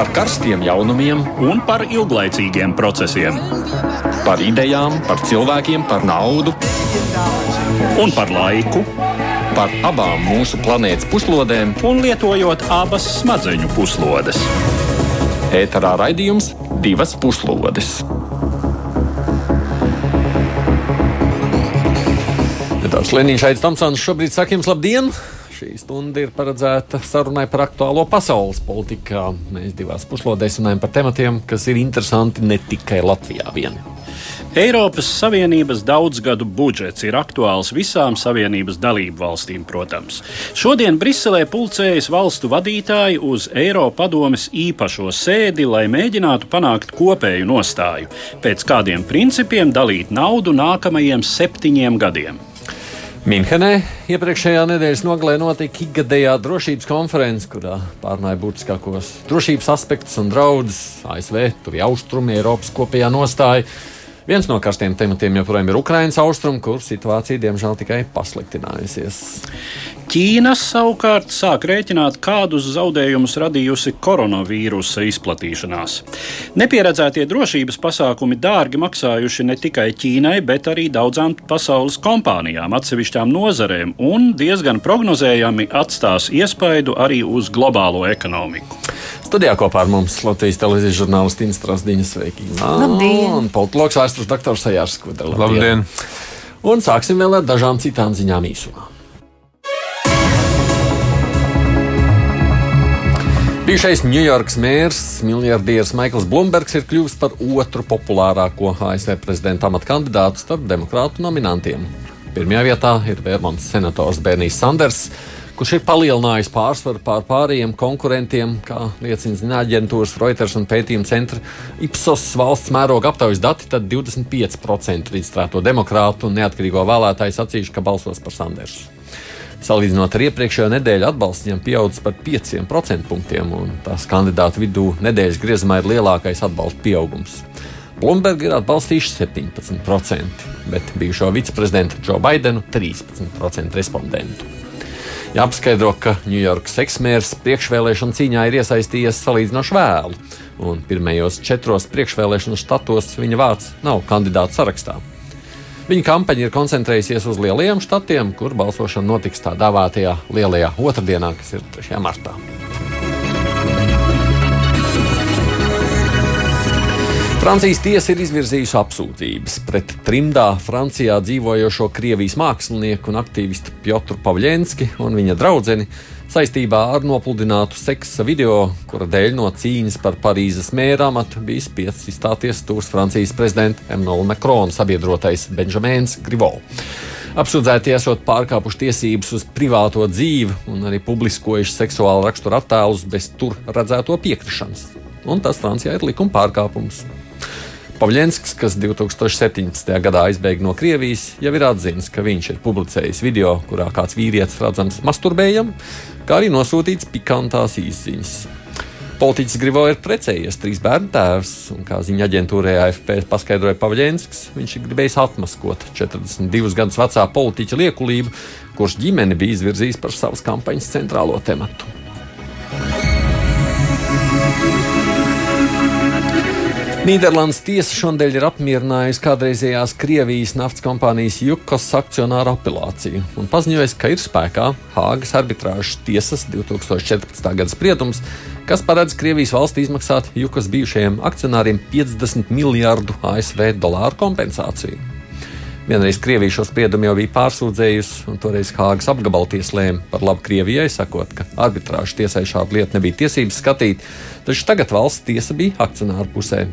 par karstiem jaunumiem, un par ilglaicīgiem procesiem. par idejām, par cilvēkiem, par naudu, Un par laiku, par abām mūsu planētas puslodēm. un lietojot abas smadzeņu puslodes. Ēterā raidījums divas puslodes. Tāds Lenīns Šaits Tomsons šobrīd saka jums labdien! Šī stunda ir paredzēta sarunai par aktuālo pasaules politikā. Mēs divās puslodēs runājam par tematiem, kas ir interesanti ne tikai Latvijā vien. Eiropas Savienības daudzgadu budžets ir aktuāls visām Savienības dalību valstīm, protams. Šodien Briselē pulcējas valstu vadītāji uz Eiropadomes īpašo sēdi, lai mēģinātu panākt kopēju nostāju, pēc kādiem principiem dalīt naudu nākamajiem septiņiem gadiem. Minhenē iepriekšējā nedēļas nogalē notika ikgadējā drošības konference, kurā pārnāja būtiskākos drošības aspektus un draudus ASV, tuvi austrumi, Eiropas kopējā nostāja. Viens no karstiem tematiem joprojām ir Ukraiņas austrumi, kur situācija diemžēl tikai pasliktinājusies. Ķīna savukārt sāk rēķināt, kādus zaudējumus radījusi koronavīrusa izplatīšanās. Nepieredzētie drošības pasākumi dārgi maksājuši ne tikai Ķīnai, bet arī daudzām pasaules kompānijām, atsevišķām nozarēm, un diezgan prognozējami atstās iespaidu arī uz globālo ekonomiku. Studijā kopā ar mums Latvijas televīzijas žurnālists Inns Strasdiņš. Sveiki! Labdien! Un politologs vēstures doktors Sajārs Skudra. Labdien! Un sāksim vēl ar dažām citām ziņām īsumā. Bijušais Ņujorkas mērs, miljardieris Maikls Blūmbergs ir kļuvis par otru populārāko ASV prezidenta amata kandidātu starp demokrātu nominantiem. Pirmajā vietā ir Vermontas senators Bernijs Sanders, kurš ir palielinājis pārsvaru pār pārējiem konkurentiem, kā liecina ziņā aģentūras Reuters un pētījuma centra Ipsos valsts mēroga aptaujas dati, tad 25% līdzstrāto demokrātu un neatkarīgo vēlētāju sacījuši, ka balsos par Sandersu. Salīdzinot ar iepriekšējo nedēļu, atbalsts viņam pieaudzis par 5% punktiem, un tās kandidātu vidū nedēļas griezumā ir lielākais atbalsta pieaugums. Blūmberga ir atbalstījuši 17%, bet bijušo viceprezidentu Džo Baidenu 13% respondentu. Jāpaskaidro, ka Ņujorkas eksmērs priekšvēlēšana cīņā ir iesaistījies salīdzinoši vēlu, un pirmajos četros priekšvēlēšanu štatos viņa vārds nav kandidātu sarakstā. Viņa kampaņa ir koncentrējusies uz lielajiem štatiem, kur balsošana notiks tā dēvētajā lielajā otrdienā, kas ir 3. martā. Francijas tiesa ir izvirzījusi apsūdzības pret trimdā Francijā dzīvojošo Krievijas mākslinieku un aktīvistu Piotru Pavļenski un viņa draugu saistībā ar nopludinātu seksa video, kura dēļ no cīņas par Parīzes mēra amatu bija spiests izstāties tūs Francijas prezidenta Emmanuel Macron sabiedrotais Benjamins Grivo. Apsūdzētie esot pārkāpuši tiesības uz privāto dzīvi un arī publiskojuši seksuālu raksturu attēlus bez tur redzēto piekrišanas. Un tas Francijā ir likuma pārkāpums. Pavļenskis, kas 2017. gadā aizbēga no Krievijas, jau ir atzīmis, ka viņš ir publicējis video, kurā kāds vīrietis redzams masturbējam, kā arī nosūtīts pikantās izziņas. Politiķis Grivo ir precējies, trīs bērnu tēvs, un kā ziņa aģentūrai AFP paskaidroja Pavļenskis, viņš ir gribējis atmaskot 42 gadus vecā politiķa liekulību, kurš ģimeni bija izvirzījis par savas kampaņas centrālo tematu. Nīderlandes tiesa šodien ir apmierinājusi kādreizējās Krievijas naftas kompānijas Jukos akcionāru apelāciju un paziņojusi, ka ir spēkā Hāgas arbitrāžas tiesas 2014. gada spriedums, kas paredz Krievijas valsti izmaksāt Jukos bijušajiem akcionāriem 50 miljārdu ASV dolāru kompensāciju. Vienreiz Krievija šo spriedumu jau bija pārsūdzējusi, un toreiz Hāgas apgabalties lēma par labu Krievijai, sakot, ka arbitrāžas tiesai šādu lietu nebija tiesības skatīt, taču tagad valsts tiesa bija akcionāru pusē.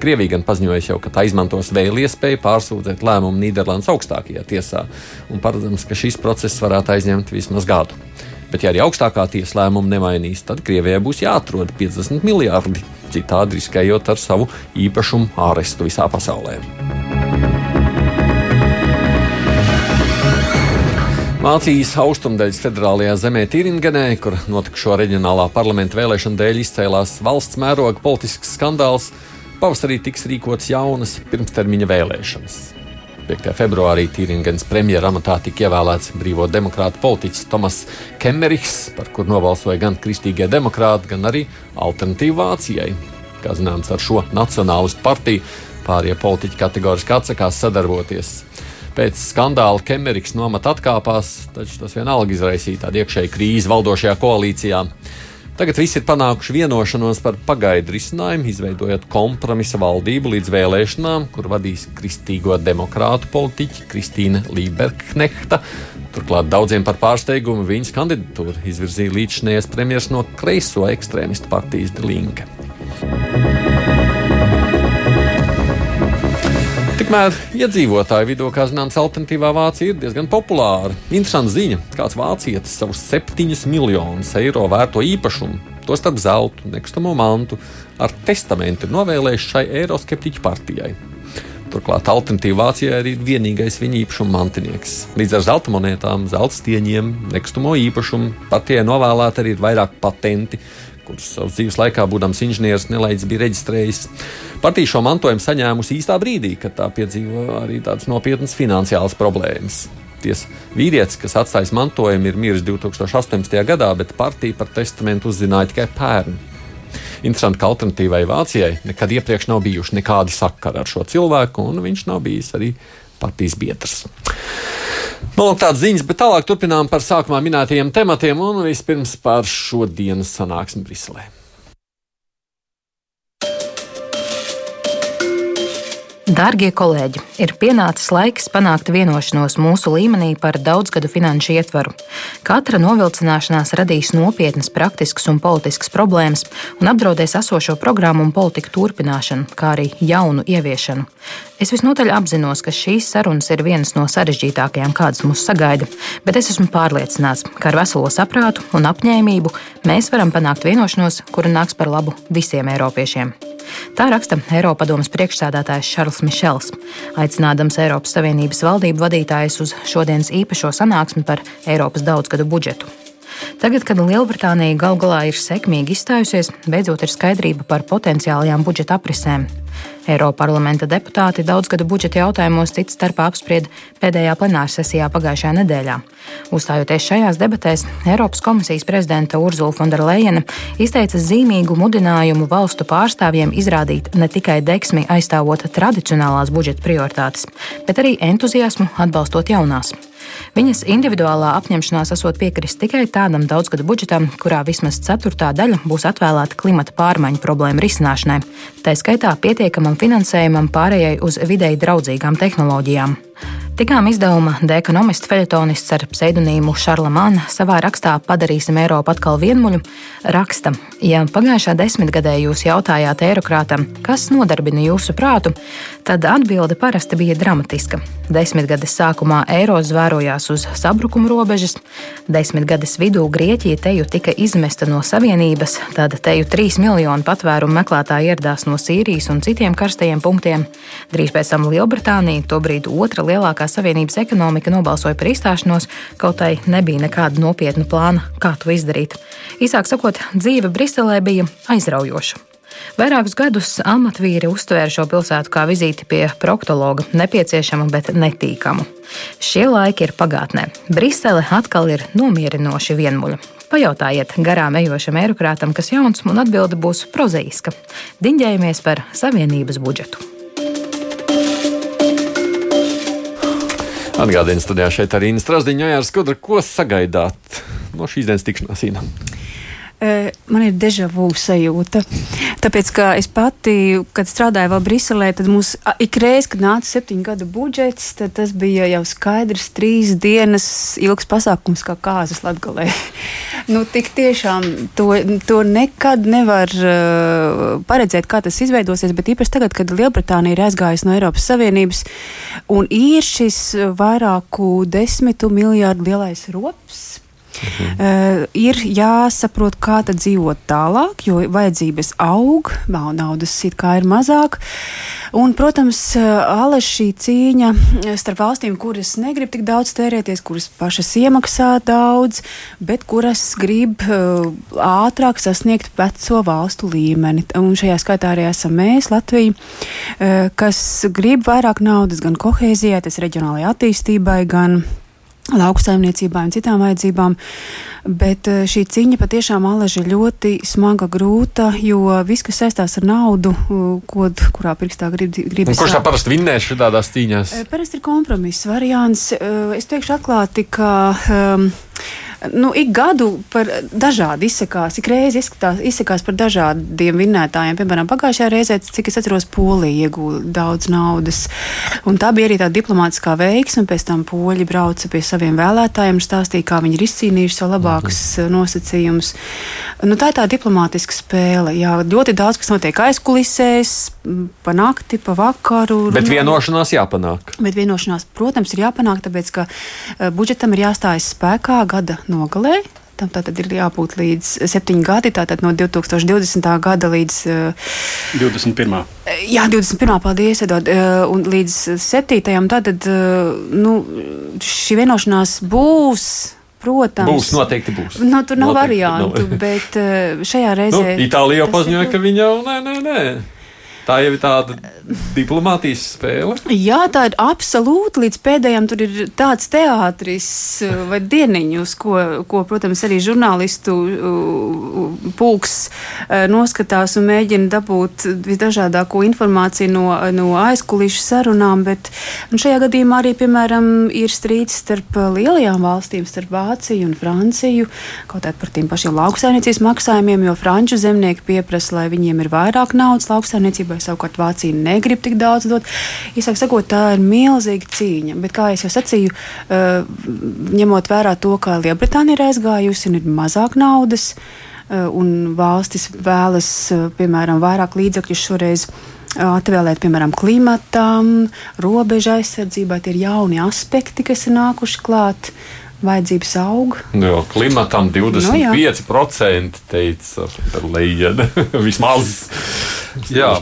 Krievija gan paziņoja jau, ka tā izmantos vēl iespēju pārsūdzēt lēmumu Nīderlandes augstākajā tiesā, un paredzams, ka šis process varētu aizņemt vismaz gadu. Bet, ja arī augstākā tiesa lēmumu nemainīs, tad Krievijai būs jāatrod 50 miljardi, citādi riskējot ar savu īpašumu ārestu visā pasaulē. Vācijas austrumdaļas federālajā zemē Tīringenē, kur notikušo reģionālā parlamenta vēlēšanu dēļ izcēlās valsts mēroga politisks skandāls, Pavasarī tiks rīkotas jaunas pirmstermiņa vēlēšanas. 5. februārī Tīringens premjera amatā tika ievēlēts brīvo demokrātu politiķis Tomas Kemerichs, par kur nobalsoja gan kristīgie demokrāti, gan arī alternatīva Vācijai. Kā zināms, ar šo nacionālistu partiju pārējie politiķi kategoriski atsakās sadarboties. Pēc skandāla Kemeriks nomata atkāpās, taču tas vienalga izraisīja tādu iekšēju krīzi valdošajā koalīcijā. Tagad viss ir panākuši vienošanos par pagaidu risinājumu, izveidojot kompromisa valdību līdz vēlēšanām, kur vadīs kristīgo demokrātu politiķi Kristīna Līberknehta. Turklāt daudziem par pārsteigumu viņas kandidatūru izvirzīja līdzšinējais premjerministrs no kreiso ekstrēmistu partijas Dlinka. Tikmēr iedzīvotāju vidū, kā zināms, alternatīvā Vācija ir diezgan populāra. Interesanta ziņa, kāds vācietis savus 7 miljonus eiro vērto īpašumu, tostarp zeltu, nekustamo mantu, ar testamentu novēlējis šai eiroskeptiķu partijai. Turklāt alternatīva Vācijai ir vienīgais viņa īpašuma mantinieks. Līdz ar zelta monētām, zelta stieņiem, nekustamo īpašumu partijai novēlēti arī vairāk patenti, kurus savas dzīves laikā, būdams inženieris, nelaids bija reģistrējis. Partija šo mantojumu saņēmusi īstā brīdī, kad tā piedzīvo arī tādas nopietnas finansiālas problēmas. Tiesa vīrietis, kas atstājis mantojumu, ir miris 2018. gadā, bet partija par testamentu uzzināja tikai pērn. Interesanti, ka alternatīvai Vācijai nekad iepriekš nav bijuši nekādi sakari ar šo cilvēku, un viņš nav bijis arī partijas biedrs. Nu, lūk, tādas ziņas, bet tālāk turpinām par sākumā minētajiem tematiem un vispirms par šodienas sanāksmi Briselē. Dārgie kolēģi, ir pienācis laiks panākt vienošanos mūsu līmenī par daudzgadu finanšu ietvaru. Katra novilcināšanās radīs nopietnas praktiskas un politiskas problēmas un apdraudēs esošo programmu un politiku turpināšanu, kā arī jaunu ieviešanu. Es visnotaļ apzinos, ka šīs sarunas ir vienas no sarežģītākajām, kādas mūs sagaida, bet es esmu pārliecināts, ka ar veselo saprātu un apņēmību mēs varam panākt vienošanos, kura nāks par labu visiem eiropiešiem. Tā raksta Eiropadomas priekšsēdētājs Šarls Mišels, aicinādams Eiropas Savienības valdību vadītājus uz šodienas īpašo sanāksmi par Eiropas daudzgadu budžetu. Tagad, kad Lielbritānija gal galā ir sekmīgi izstājusies, beidzot ir skaidrība par potenciālajām budžeta aprisēm. Eiroparlamenta deputāti daudzgadu budžeta jautājumos cits starpā apsprieda pēdējā plenārsesijā pagājušajā nedēļā. Uzstājoties šajās debatēs, Eiropas komisijas prezidenta Urzula Fonderleina izteica zīmīgu mudinājumu valstu pārstāvjiem izrādīt ne tikai deksmi aizstāvot tradicionālās budžeta prioritātes, bet arī entuziasmu atbalstot jaunās. Viņas individuālā apņemšanās esot piekrist tikai tādam daudzgadu budžetam, kurā vismaz ceturtā daļa būs atvēlēta klimata pārmaiņu problēmu risināšanai, tā skaitā pietiekamam finansējumam pārējai uz videi draudzīgām tehnoloģijām. Tikām izdevuma The Economist feļetonists ar pseidonīmu Šarla Mana savā rakstā Padarīsim Eiropu atkal vienmuļu raksta, ja pagājušā desmitgadē jūs jautājāt eirokrātam, kas nodarbina jūsu prātu, tad atbilde parasti bija dramatiska. Desmitgades sākumā eiro zvērojās uz sabrukuma robežas, desmitgades vidū Grieķija teju tika izmesta no savienības, tad teju trīs miljonu patvērumu meklētāji ieradās no Sīrijas un citiem karstajiem punktiem. Drīz pēc tam Lielbritānija, tobrīd otra lielākā Savienības ekonomika nobalsoja par izstāšanos, kaut arī nebija nekāda nopietna plāna, kā to izdarīt. Īsāk sakot, dzīve Briselē bija aizraujoša. Vairākus gadus amatvīri uztvēra šo pilsētu kā vizīti pie proktologa, nepieciešamu, bet netīkamu. Šie laiki ir pagātnē. Brisele atkal ir nomierinoši vienmuļa. Pajautājiet garām ejošam eirokrātam, kas jauns, un atbilde būs prozaiska. Diņģējamies par savienības budžetu. Atgādījums studijā šeit arī Inna Strasdiņa, Jērs Skudra, ko sagaidāt no šīs dienas tikšanās Inā? Man ir dežavu sajūta. Tāpēc, ka es pati, kad strādāju vēl Briselē, tad mums ikreiz, kad nāca septiņu gadu budžets, tad tas bija jau skaidrs trīs dienas ilgs pasākums kā kāzas latgalē. nu, tik tiešām to, to nekad nevar uh, paredzēt, kā tas izveidosies, bet īpaši tagad, kad Lielbritānija ir aizgājusi no Eiropas Savienības un ir šis vairāku desmitu miljārdu lielais rops Mhm. Uh, ir jāsaprot, kā tad dzīvot tālāk, jo vajadzības aug, naudas it kā ir mazāk. Un, protams, ale šī cīņa starp valstīm, kuras negrib tik daudz tērēties, kuras pašas iemaksā daudz, bet kuras grib uh, ātrāk sasniegt veco valstu līmeni. Un šajā skaitā arī esam mēs, Latvija, uh, kas grib vairāk naudas gan kohēzijai, tas reģionālajai attīstībai, gan lauksaimniecībai un citām vajadzībām. Bet eh, šī cīņa patiešām alaži ļoti smaga, grūta, jo viss, kas saistās ar naudu, ko, kurā pirkstā grib, grib Kurš tā parasti vinnēs šādās cīņās? Eh, parasti ir kompromiss variants. Eh, es teikšu atklāti, ka. Um, nu, ik gadu par dažādi izsakās, ik reizi izskatās, izsakās par dažādiem vinnētājiem. Piemēram, pagājušajā reizē, cik es atceros, Polija ieguva daudz naudas. Un tā bija arī tā diplomātiskā veiksme. Pēc tam poļi brauca pie saviem vēlētājiem un stāstīja, kā viņi ir izcīnījuši savu labākus mhm. nosacījumus. Nu, tā ir tā diplomātiska spēle. Jā, ļoti daudz kas notiek aizkulisēs, pa nakti, pa vakaru. Bet vienošanās jāpanāk. Bet vienošanās, protams, ir jāpanāk, tāpēc ka uh, budžetam ir jāstājas spēkā gada nogalē. Tam tātad ir jābūt līdz septiņiem gadiem, tātad no 2020. gada līdz uh, 21. Jā, 21. paldies, Edod, uh, un līdz 7. tātad nu, šī vienošanās būs. Protams, būs noteikti būs. Nu, tur nav noteikti, variantu, nav. bet šajā reizē. Nu, Itālija jau paziņoja, ka viņa jau nē, nē, nē. Tā jau ir tāda diplomātijas spēle. Jā, tā ir absolūti. Līdz pēdējiem tur ir tāds teātris uh, vai dieniņus, ko, ko, protams, arī žurnālistu pulks uh, noskatās un mēģina dabūt visdažādāko informāciju no, no aizkulisku sarunām. Bet šajā gadījumā arī, piemēram, ir strīds starp lielajām valstīm, starp Vāciju un Franciju, kaut arī par tiem pašiem lauksaimniecības maksājumiem, jo franču zemnieki pieprasa, lai viņiem ir vairāk naudas lauksaimniecībai vai savukārt Vācija negrib tik daudz dot. Īsāk sakot, tā ir milzīga cīņa. Bet, kā jau sacīju, uh, ņemot vērā to, ka Lielbritānija ir aizgājusi un ir mazāk naudas, uh, un valstis vēlas, uh, piemēram, vairāk līdzekļu šoreiz atvēlēt, piemēram, klimatam, robeža aizsardzībai. Tie ir jauni aspekti, kas ir nākuši klāt. Vajadzības aug. Jo, klimatam 25% nu, teica Leijana. Vismaz. Jā,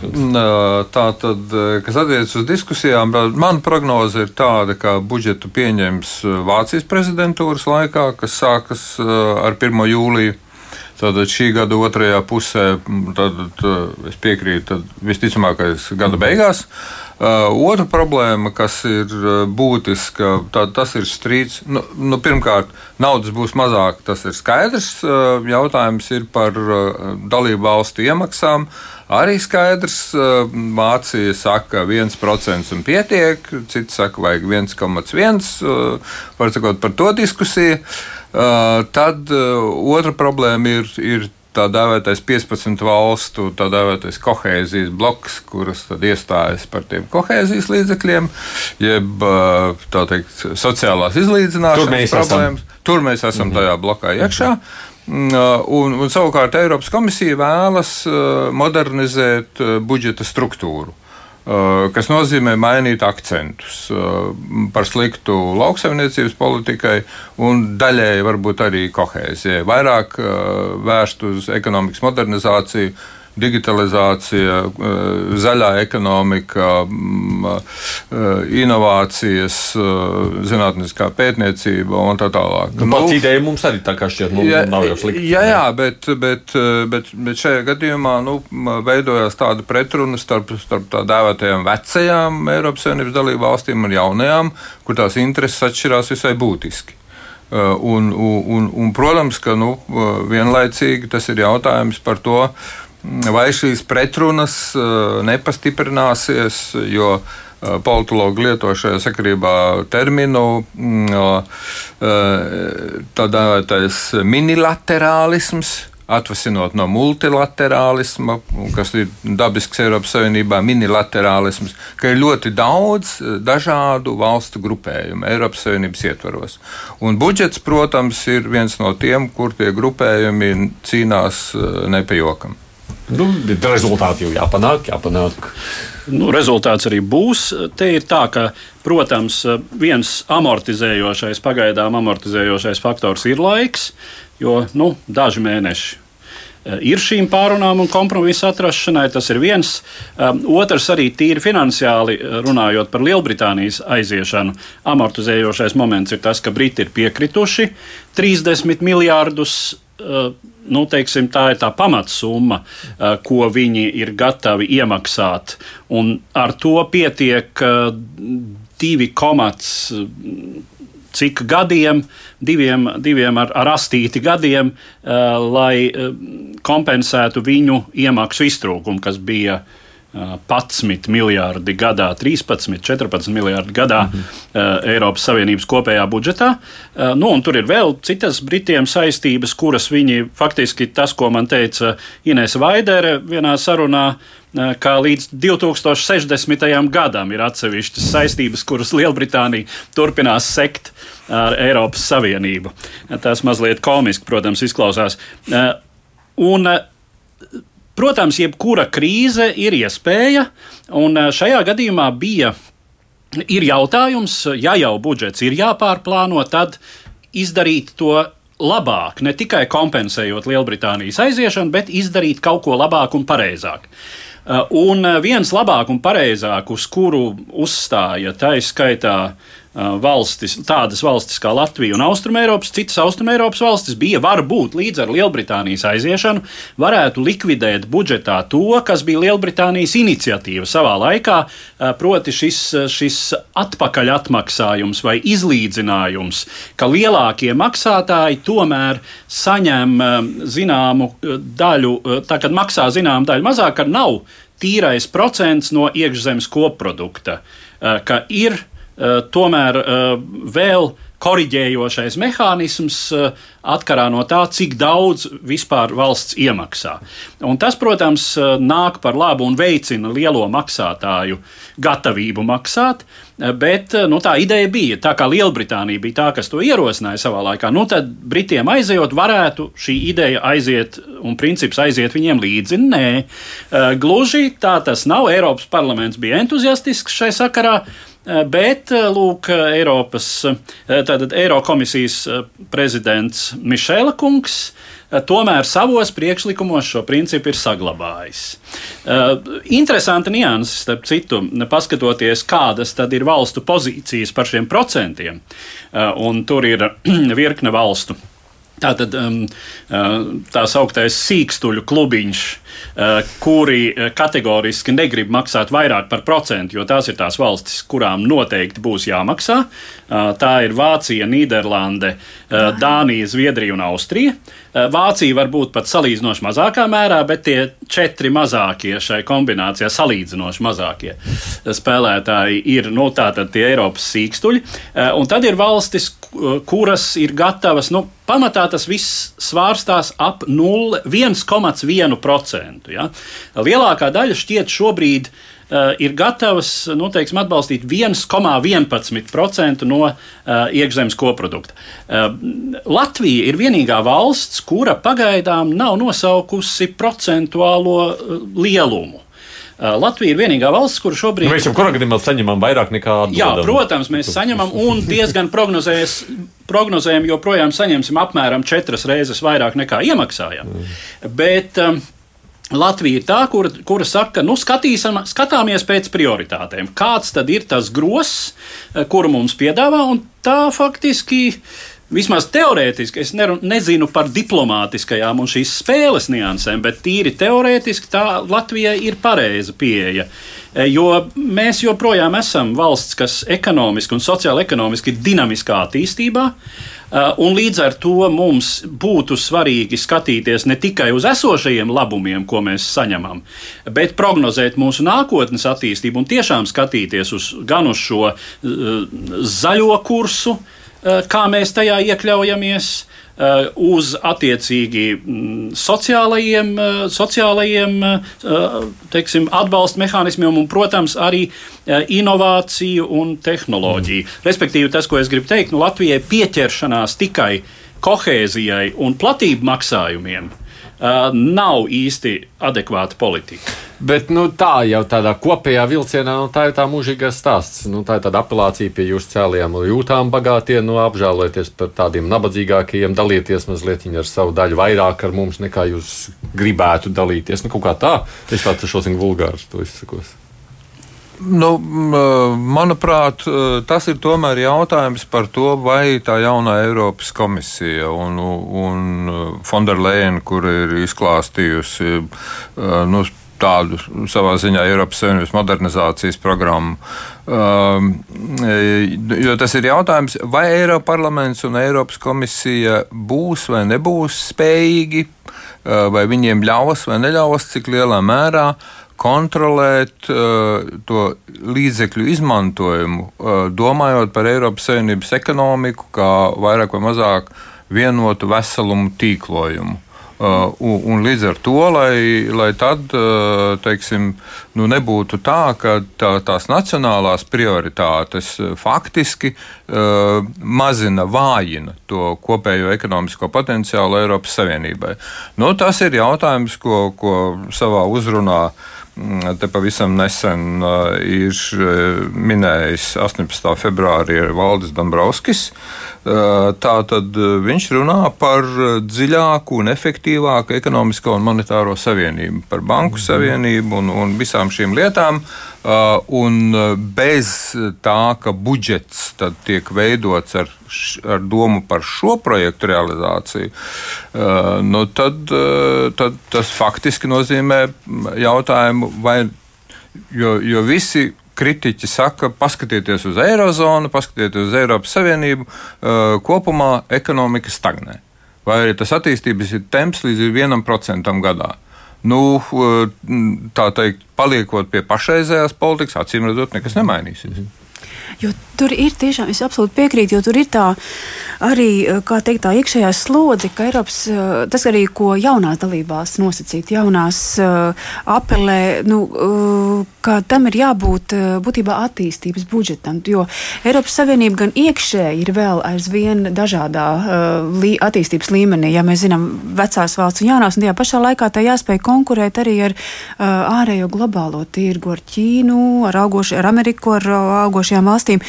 tā tad, kas attiecas uz diskusijām, mana prognoze ir tāda, ka budžetu pieņems Vācijas prezidentūras laikā, kas sākas ar 1. jūliju. Tātad šī gada otrajā pusē, tad, es piekrītu, tad visticamākais gada beigās. Uh, otra problēma, kas ir būtiska, tā, tas ir strīds. Nu, nu, pirmkārt, naudas būs mazāk, tas ir skaidrs. Uh, jautājums ir par dalību valstu iemaksām. Arī skaidrs, Vācija saka, 1% un pietiek, citi saka, vajag 1,1. Var sakot, par to diskusiju. Tad otra problēma ir, ir tā dēvētais 15 valstu, tā dēvētais kohēzijas bloks, kuras tad iestājas par tiem kohēzijas līdzekļiem, jeb tā teikt, sociālās izlīdzināšanas problēmas. Esam. Tur mēs esam mhm. tajā blokā iekšā. Mm, un, un savukārt Eiropas komisija vēlas modernizēt budžeta struktūru. Uh, kas nozīmē mainīt akcentus uh, par sliktu lauksaimniecības politikai un daļēji varbūt arī kohēzijai. Vairāk uh, vērst uz ekonomikas modernizāciju, digitalizācija, eh, zaļā ekonomika, mm, eh, inovācijas, eh, zinātniskā pētniecība un tā tālāk. Nu, Pats nu, ideja mums arī tā kā šķiet, nu, jā, nav jau slikti. Jā, jā bet, bet, bet, bet šajā gadījumā nu, veidojās tāda pretruna starp, starp tā dēvētajām vecajām Eiropas Savienības dalību valstīm un jaunajām, kur tās intereses atšķirās visai būtiski. Un, un, un, un, protams, ka nu, vienlaicīgi tas ir jautājums par to, uh, vai šīs pretrunas uh, nepastiprināsies, jo uh, politologi lieto šajā sakarībā terminu mm, uh, tā dēvētais minilaterālisms atvasinot no multilaterālisma, kas ir dabisks Eiropas Savienībā, minilaterālisms, ka ir ļoti daudz dažādu valstu grupējumu Eiropas Savienības ietvaros. Un budžets, protams, ir viens no tiem, kur tie grupējumi cīnās nepajokam. Nu, rezultāti jau jāpanāk, jāpanāk Nu, rezultāts arī būs. Te ir tā, ka, protams, viens amortizējošais, pagaidām amortizējošais faktors ir laiks, jo nu, daži mēneši Eh, ir šīm pārunām un kompromisu atrašanai. Tas ir viens. Um, otrs, arī tīri finansiāli eh, runājot par Lielbritānijas aiziešanu, amortizējošais moments ir tas, ka Briti ir piekrituši 30 miljārdus. Uh, nu, teiksim, tā ir tā pamatsumma, uh, ko viņi ir gatavi iemaksāt. Un ar to pietiek uh, 2,5 cik gadiem, diviem, diviem ar, ar astīti gadiem, lai kompensētu viņu iemaksu iztrūkumu, kas bija uh, 11 miljardi gadā, 13, 14 miljardi gadā mm -hmm. Eiropas Savienības kopējā budžetā. Uh, nu, tur ir vēl citas Britiem saistības, kuras viņi faktiski tas, ko man teica Inês Vaidere vienā sarunā, uh, ka līdz 2060. gadam ir atsevišķas saistības, kuras Lielbritānija turpinās sekt ar Eiropas Savienību. Tas mazliet komiski, protams, izklausās. Un Protams, jebkura krīze ir iespēja, un eh, šajā gadījumā bija ir jautājums, ja jau budžets ir jāpārplāno, tad izdarīt to labāk, ne tikai kompensējot Lielbritānijas aiziešanu, bet izdarīt kaut ko labāk un pareizāk. Eh, un eh, viens labāk un pareizāk, uz kuru uzstāja taiskaitā valstis, tādas valstis kā Latvija un Austrumēropas, citas Austrumēropas valstis bija varbūt līdz ar Lielbritānijas aiziešanu, varētu likvidēt budžetā to, kas bija Lielbritānijas iniciatīva savā laikā, proti šis, šis atpakaļ atmaksājums vai izlīdzinājums, ka lielākie maksātāji tomēr saņem zināmu daļu, tā kad maksā zināmu daļu mazāk, ka nav tīrais procents no iekšzemes koprodukta, ka ir tomēr eh, vēl koriģējošais mehānisms eh, atkarā no tā, cik daudz vispār valsts iemaksā. Un tas, protams, nāk par labu un veicina lielo maksātāju gatavību maksāt. Bet nu, tā ideja bija, tā kā Lielbritānija bija tā, kas to ierosināja savā laikā, nu, tad Britiem aizejot, varētu šī ideja aiziet un princips aiziet viņiem līdzi. Nē, gluži tā tas nav. Eiropas parlaments bija entuziastisks šai sakarā. Eh, bet, eh, lūk, Eiropas, eh, tātad Eirokomisijas prezidents Mišēla kungs tomēr savos priekšlikumos šo principu ir saglabājis. Interesanti nianses, starp citu, paskatoties, kādas tad ir valstu pozīcijas par šiem procentiem, un tur ir virkne valstu. Tātad tā sauktais sīkstuļu klubiņš, Eh, kuri eh, kategoriski negrib maksāt vairāk par procentu, jo tās ir tās valstis, kurām noteikti būs jāmaksā. Tā ir Vācija, Nīderlande, Dānija, Zviedrija un Austrija. Vācija var būt pat salīdzinoši mazākā mērā, bet tie četri mazākie šai kombinācijā, salīdzinoši mazākie spēlētāji, ir nu, tie Eiropas sīkstuļi. Un tad ir valstis, kuras ir gatavas, nu, pamatā tas viss svārstās ap 1,1%. Ja? Lielākā daļa šķiet šobrīd uh, ir gatavas nu, teiksim, atbalstīt 1,11% no uh, iekšzemes koprodukta. Uh, Latvija ir vienīgā valsts, kura pagaidām nav nosaukusi procentuālo lielumu. Uh, Latvija ir vienīgā valsts, kur šobrīd. Mēs jau kurā gadījumā saņemam vairāk nekā atbildam. Jā, protams, mēs saņemam un diezgan prognozējam, joprojām saņemsim apmēram četras reizes vairāk nekā iemaksājam. Mm. Bet um, Latvija ir tā, kura, kura saka, nu, skatīsim, skatāmies pēc prioritātēm. Kāds tad ir tas gross, eh, kuru mums piedāvā, un tā faktiski. Vismaz teorētiski, es neru, nezinu par diplomātiskajām un šīs spēles niansēm, bet tīri teorētiski tā Latvijai ir pareiza pieeja. Eh, jo mēs joprojām esam valsts, kas ekonomiski un sociāli ekonomiski ir dinamiskā attīstībā. Uh, un līdz ar to mums būtu svarīgi skatīties ne tikai uz esošajiem labumiem, ko mēs saņemam, bet prognozēt mūsu nākotnes attīstību un tiešām skatīties uz, gan uz šo uh, zaļo kursu, uh, kā mēs tajā iekļaujamies, Uh, uz attiecīgi mm, sociālajiem, uh, sociālajiem teiksim, atbalsta mehānismiem un, protams, arī inovāciju un tehnoloģiju. Mm. Respektīvi, tas, ko es gribu teikt, nu, Latvijai pieķeršanās tikai kohēzijai un platību maksājumiem nav īsti adekvāta politika. Bet nu, tā jau tādā kopējā vilcienā, nu, tā ir tā mūžīgā stāsts. Nu, tā ir tāda apelācija pie jūsu cēlījām jūtām bagātie, nu, apžēlojieties par tādiem nabadzīgākajiem, dalieties mazliet ar savu daļu vairāk ar mums, nekā jūs gribētu dalīties. Nu, kaut kā tā, es tāds šos vulgārus to izsakos. Nu, manuprāt, tas ir tomēr jautājums par to, vai tā jaunā Eiropas komisija un, un Fonderleina, kur ir izklāstījusi nu, tādu savā ziņā Eiropas Savienības modernizācijas programmu. Um, jo tas ir jautājums, vai Eiropas parlaments un Eiropas komisija būs vai nebūs spējīgi, uh, vai viņiem ļaus vai neļaus, cik lielā mērā kontrolēt uh, to līdzekļu izmantojumu, uh, domājot par Eiropas Savienības ekonomiku kā vairāk vai mazāk vienotu veselumu tīklojumu. Uh, un, un līdz ar to, lai, lai tad uh, teiksim, nu nebūtu tā, ka tā, tās nacionālās prioritātes uh, faktiski uh, mazina, vājina to kopējo ekonomisko potenciālu Eiropas Savienībai. Nu, tas ir jautājums, ko, ko savā uzrunā mm, te pavisam nesen uh, ir minējis 18. februārī Valdis Dombrovskis. Uh, Tā tad viņš runā par dziļāku un efektīvāku ekonomisko un monetāro savienību, par banku mhm. savienību un, un visām šīm lietām. Un bez tā, ka budžets tiek veidots ar, ar domu par šo projektu realizāciju, nu tad, tad tas faktiski nozīmē jautājumu, vai, jo, jo visi kritiķi saka, paskatieties uz Eirozonu, paskatieties uz Eiropas Savienību, uh, kopumā ekonomika stagnē. Vai arī tas attīstības temps līdz 1% gadā. Nu, uh, tā teikt, paliekot pie pašreizējās politikas, acīm redzot, nekas nemainīsies. Mm -hmm. Jo tur ir tiešām, es absolūti piekrītu, jo tur ir tā arī, eh, teikt, tā iekšējā slodze, ka Eiropas, eh, tas arī, ko jaunās dalībās nosacīt, jaunās uh, apelē, nu, ka tam ir jābūt būtībā attīstības budžetam, jo Eiropas Savienība gan iekšēji ir vēl aizvien dažādā lī, attīstības līmenī, ja mēs zinām vecās valsts un jaunās, un tajā pašā laikā tā jāspēj konkurēt arī ar ārējo globālo tirgu, ar Ķīnu, ar, augoši, ar Ameriku, ar augošajām valstīm valstīm.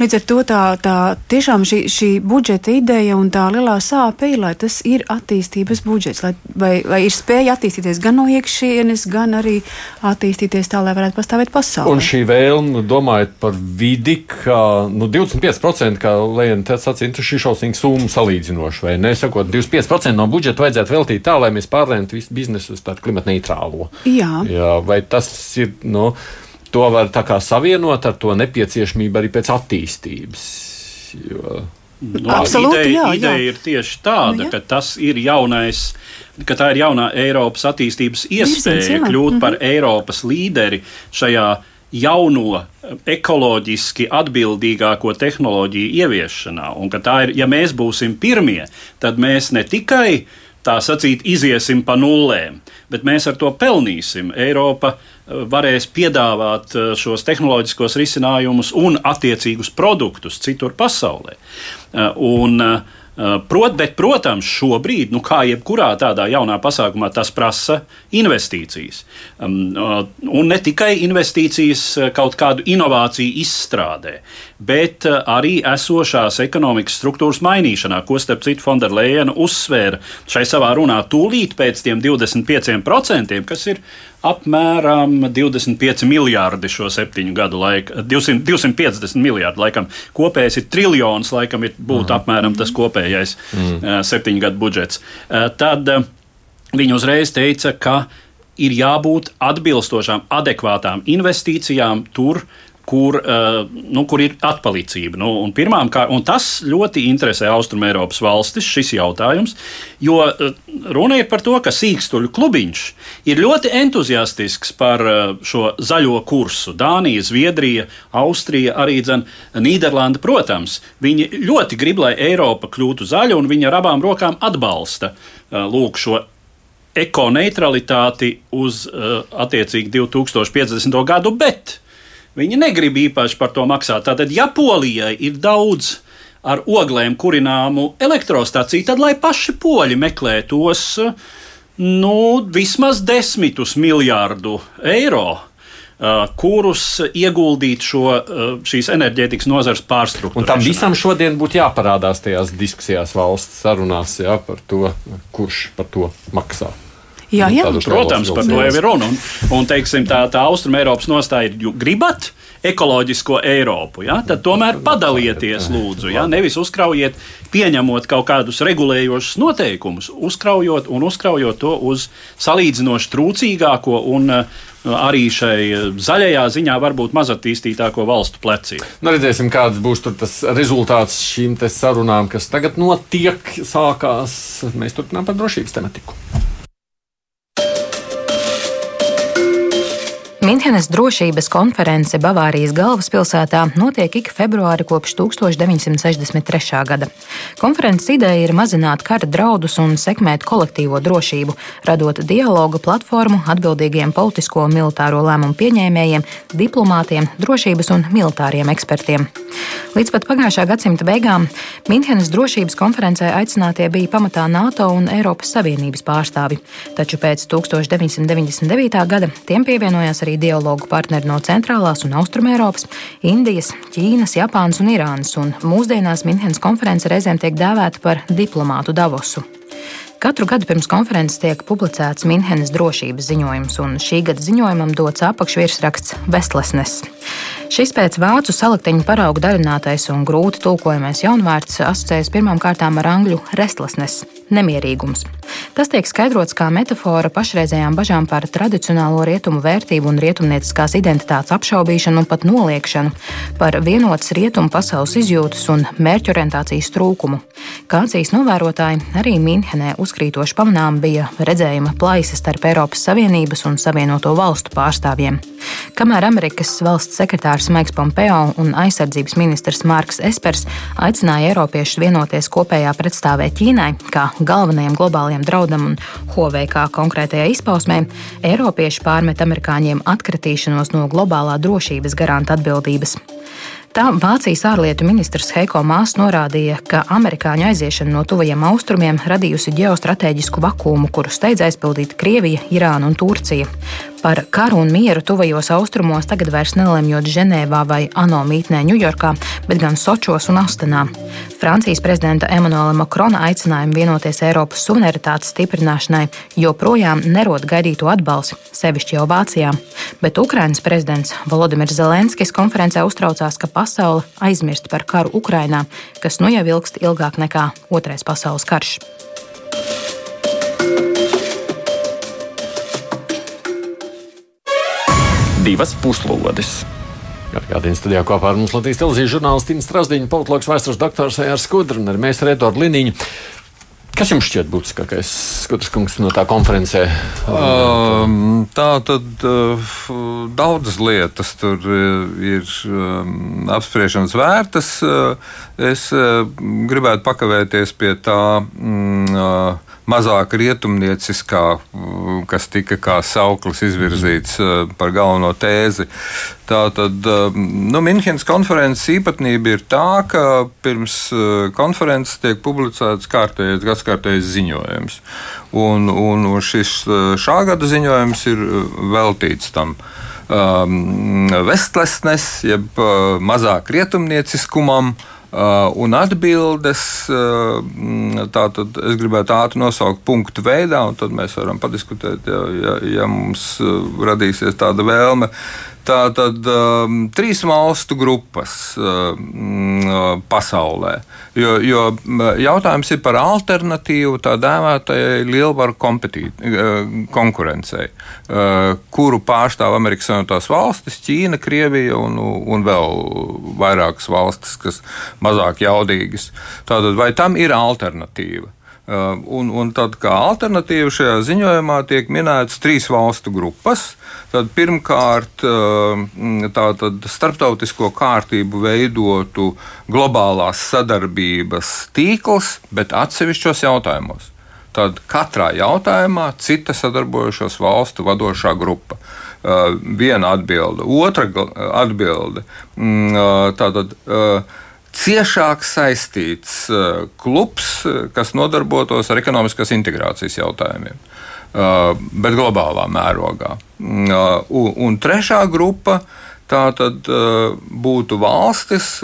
Līdz ar to tā, tā tiešām šī, šī budžeta ideja un tā lielā sāpe ir, lai tas ir attīstības budžets, lai, vai, vai ir spēja attīstīties gan no iekšienes, gan arī attīstīties tā, lai varētu pastāvēt pasaulē. Un šī vēlme, domājot par vidi, ka nu, 25% kā Lēna sacīja, šī šausmīga summa salīdzinoša, vai ne? Sakot, 25% no budžeta vajadzētu veltīt tā, lai mēs pārlēmtu visu biznesu uz tādu klimata neitrālo. Jā. Jā. Vai tas ir, nu, to var savienot ar to nepieciešamību arī pēc attīstības. Jo... Nu, Absolūti, ideja, jā, ideja jā. ir tieši tāda, nu, jā. ka tas ir jaunais, ka tā ir jaunā Eiropas attīstības iespēja Virzins, kļūt mm -hmm. par Eiropas līderi šajā jauno, ekoloģiski atbildīgāko tehnoloģiju ieviešanā. Un ka tā ir, ja mēs būsim pirmie, tad mēs ne tikai tā sacīt, iziesim pa nullēm, bet mēs ar to pelnīsim. Eiropa varēs piedāvāt eh, šos tehnoloģiskos risinājumus un attiecīgus produktus citur pasaulē. Eh, un, Eh, prot, bet, protams, šobrīd, nu, kā jebkurā tādā jaunā pasākumā, tas prasa investīcijas. Un ne tikai investīcijas kaut kādu inovāciju izstrādē, bet arī esošās ekonomikas struktūras mainīšanā, ko starp citu Fonderleina uzsvēra šai savā runā tūlīt pēc tiem 25%, kas ir apmēram 25 miljardi šo septiņu gadu laikā, 200, 250 miljardi laikam. Kopējais ir triljons, laikam ir būtu mm. apmēram tas kopējais mm. septiņu gadu budžets. Uh, tad uh, viņi uzreiz teica, ka ir jābūt atbilstošām, adekvātām investīcijām tur, kur, uh, nu, kur ir atpalicība. Nu, un pirmām, kā, un tas ļoti interesē Austrumēropas valstis, šis jautājums, jo uh, runa ir par to, ka sīkstuļu klubiņš ir ļoti entuziastisks par uh, šo zaļo kursu. Dānija, Zviedrija, Austrija, arī dzen, Nīderlanda, protams, viņi ļoti grib, lai Eiropa kļūtu zaļa, un viņi ar abām rokām atbalsta lūk šo ekoneutralitāti uz attiecīgi 2050. gadu, bet Viņi negrib īpaši par to maksāt. Tātad, ja Polijai ir daudz ar oglēm kurināmu elektrostaciju, tad lai paši poļi meklē tos Nu, vismaz desmitus miljārdu eiro. Uh, kurus ieguldīt šo, uh, šīs enerģētikas nozares pārstruktūru. Un tam visam šodien būtu jāparādās tajās diskusijās valsts sarunās jā, par to, kurš par to maksā. Jā, jā. Protams, par to jau ir runa. Un, un teiksim, tā, tā Austrum Eiropas nostāja ir, gribat ekoloģisko Eiropu, ja? tad tomēr padalieties, lūdzu. Ja? Nevis uzkraujiet, pieņemot kaut kādus regulējošus noteikumus, uzkraujot un uzkraujot to uz salīdzinoši trūcīgāko un uh, arī šai zaļajā ziņā varbūt mazattīstītāko valstu plecī. Nu, redzēsim, kāds būs tas rezultāts šīm sarunām, kas tagad notiek, sākās. Mēs turpinām par drošības tematiku. Minhenes drošības konference Bavārijas galvaspilsētā notiek ik februāri kopš 1963. gada. Konferences ideja ir mazināt kara draudus un sekmēt kolektīvo drošību, radot dialogu platformu atbildīgiem politisko un militāro lēmumu pieņēmējiem, diplomātiem, drošības un militāriem ekspertiem. Līdz pat pagājušā gadsimta beigām Minhenes drošības konferencē aicinātie bija pamatā NATO un Eiropas Savienības pārstāvi, taču pēc 1999. gada tiem pievienojās arī dialogu partneri no centrālās un austrumēropas, Indijas, Ķīnas, Japānas un Irānas, un mūsdienās Minhenes konference reizēm tiek dēvēta par diplomātu Davosu. Katru gadu pirms konferences tiek publicēts Minhenes drošības ziņojums, un šī gada ziņojumam dots apakšvirsraksts Vestlesnes. Šis pēc vācu salikteņa paraugu daļinātais un grūti tulkojamais jaunvārds asociējas pirmām kārtām ar angļu restlessness - nemierīgums. Tas tiek skaidrots kā metafora pašreizējām bažām par tradicionālo rietumu vērtību un rietumnieciskās identitātes apšaubīšanu un pat noliekšanu, par vienotas rietumu pasaules izjūtas un mērķorientācijas trūkumu. Kā acīs novērotāji, arī Minhenē uzkrītoši pamanām bija redzējuma plaisa starp Eiropas Savienības un Savienoto valstu pārstāvjiem. Kamēr Amerikas valsts sekretārs Maiks Pompeo un aizsardzības ministrs Marks Espers aicināja Eiropiešus vienoties kopējā pretstāvē Ķīnai kā galvenajam globālajam draudam un Huawei kā konkrētajai izpausmē, Eiropieši pārmet amerikāņiem atkritīšanos no globālā drošības garanta atbildības. Tā Vācijas ārlietu ministrs Heiko Mās norādīja, ka amerikāņu aiziešana no tuvajiem austrumiem radījusi ģeostrateģisku vakumu, kuru steidz aizpildīt Krievija, Irāna un Turcija. Par karu un mieru tuvajos austrumos tagad vairs nelemjot Ženēvā vai ANO mītnē Ņujorkā, bet gan Sočos un Astanā. Francijas prezidenta Emanuela Makrona aicinājumi vienoties Eiropas suverenitātes stiprināšanai joprojām nerod gaidīto atbalsi, sevišķi jau Vācijā. Bet Ukrainas prezidents Volodimirs Zelenskis konferencē uztraucās, ka pasaule aizmirst par karu Ukrainā, kas nu jau ilgst ilgāk nekā Otrais pasaules karš. Divas puslodes. Atgādījums studijā kopā ar mums Latvijas televīzijas žurnālisti Strasdiņa, politologs vēstures doktors Ejārs Skudra un arī mēs ar Eduardu Liniņu. Kas jums šķiet būtiskākais skudras kungs no tā konferencē? Um, tā tad uh, daudzas lietas tur uh, ir um, apspriešanas vērtas. Uh, es uh, gribētu pakavēties pie tā. Mm, uh, mazāk rietumnieciskā, mm, kas tika kā sauklis izvirzīts eh, par galveno tēzi. Tātad nu, Minhenes konferences īpatnība ir tā, ka pirms eh, konferences tiek publicēts kārtējais gadskārtējais ziņojums. Un, un šis eh, šā gada ziņojums ir veltīts tam. Um, Vestlesnes, jeb mazāk rietumnieciskumam, Uh, un atbildes, uh, tātad es gribētu ātri nosaukt punktu veidā, un tad mēs varam padiskutēt, ja, ja, ja mums uh, radīsies tāda vēlme. Tā tad um, trīs valstu grupas um, pasaulē. Jo, jo jautājums ir par alternatīvu tā dēvētajai lielvaru konkurencei, uh, kuru pārstāv Amerikas Savienotās valstis, Ķīna, Krievija un, un vēl vairākas valstis, kas mazāk jaudīgas. Tātad vai tam ir alternatīva? Uh, un, un tad kā alternatīva šajā ziņojumā tiek minētas trīs valstu grupas. Tad pirmkārt, uh, tātad starptautisko kārtību veidotu globālās sadarbības tīkls, bet atsevišķos jautājumos. Tad katrā jautājumā cita sadarbojušos valstu vadošā grupa. Uh, viena atbilde, otra atbilde. Mm, tātad, ciešāk saistīts uh, klubs, uh, kas nodarbotos ar ekonomiskās integrācijas jautājumiem. bet globālā mērogā. Un, un trešā grupa tā tad būtu valstis,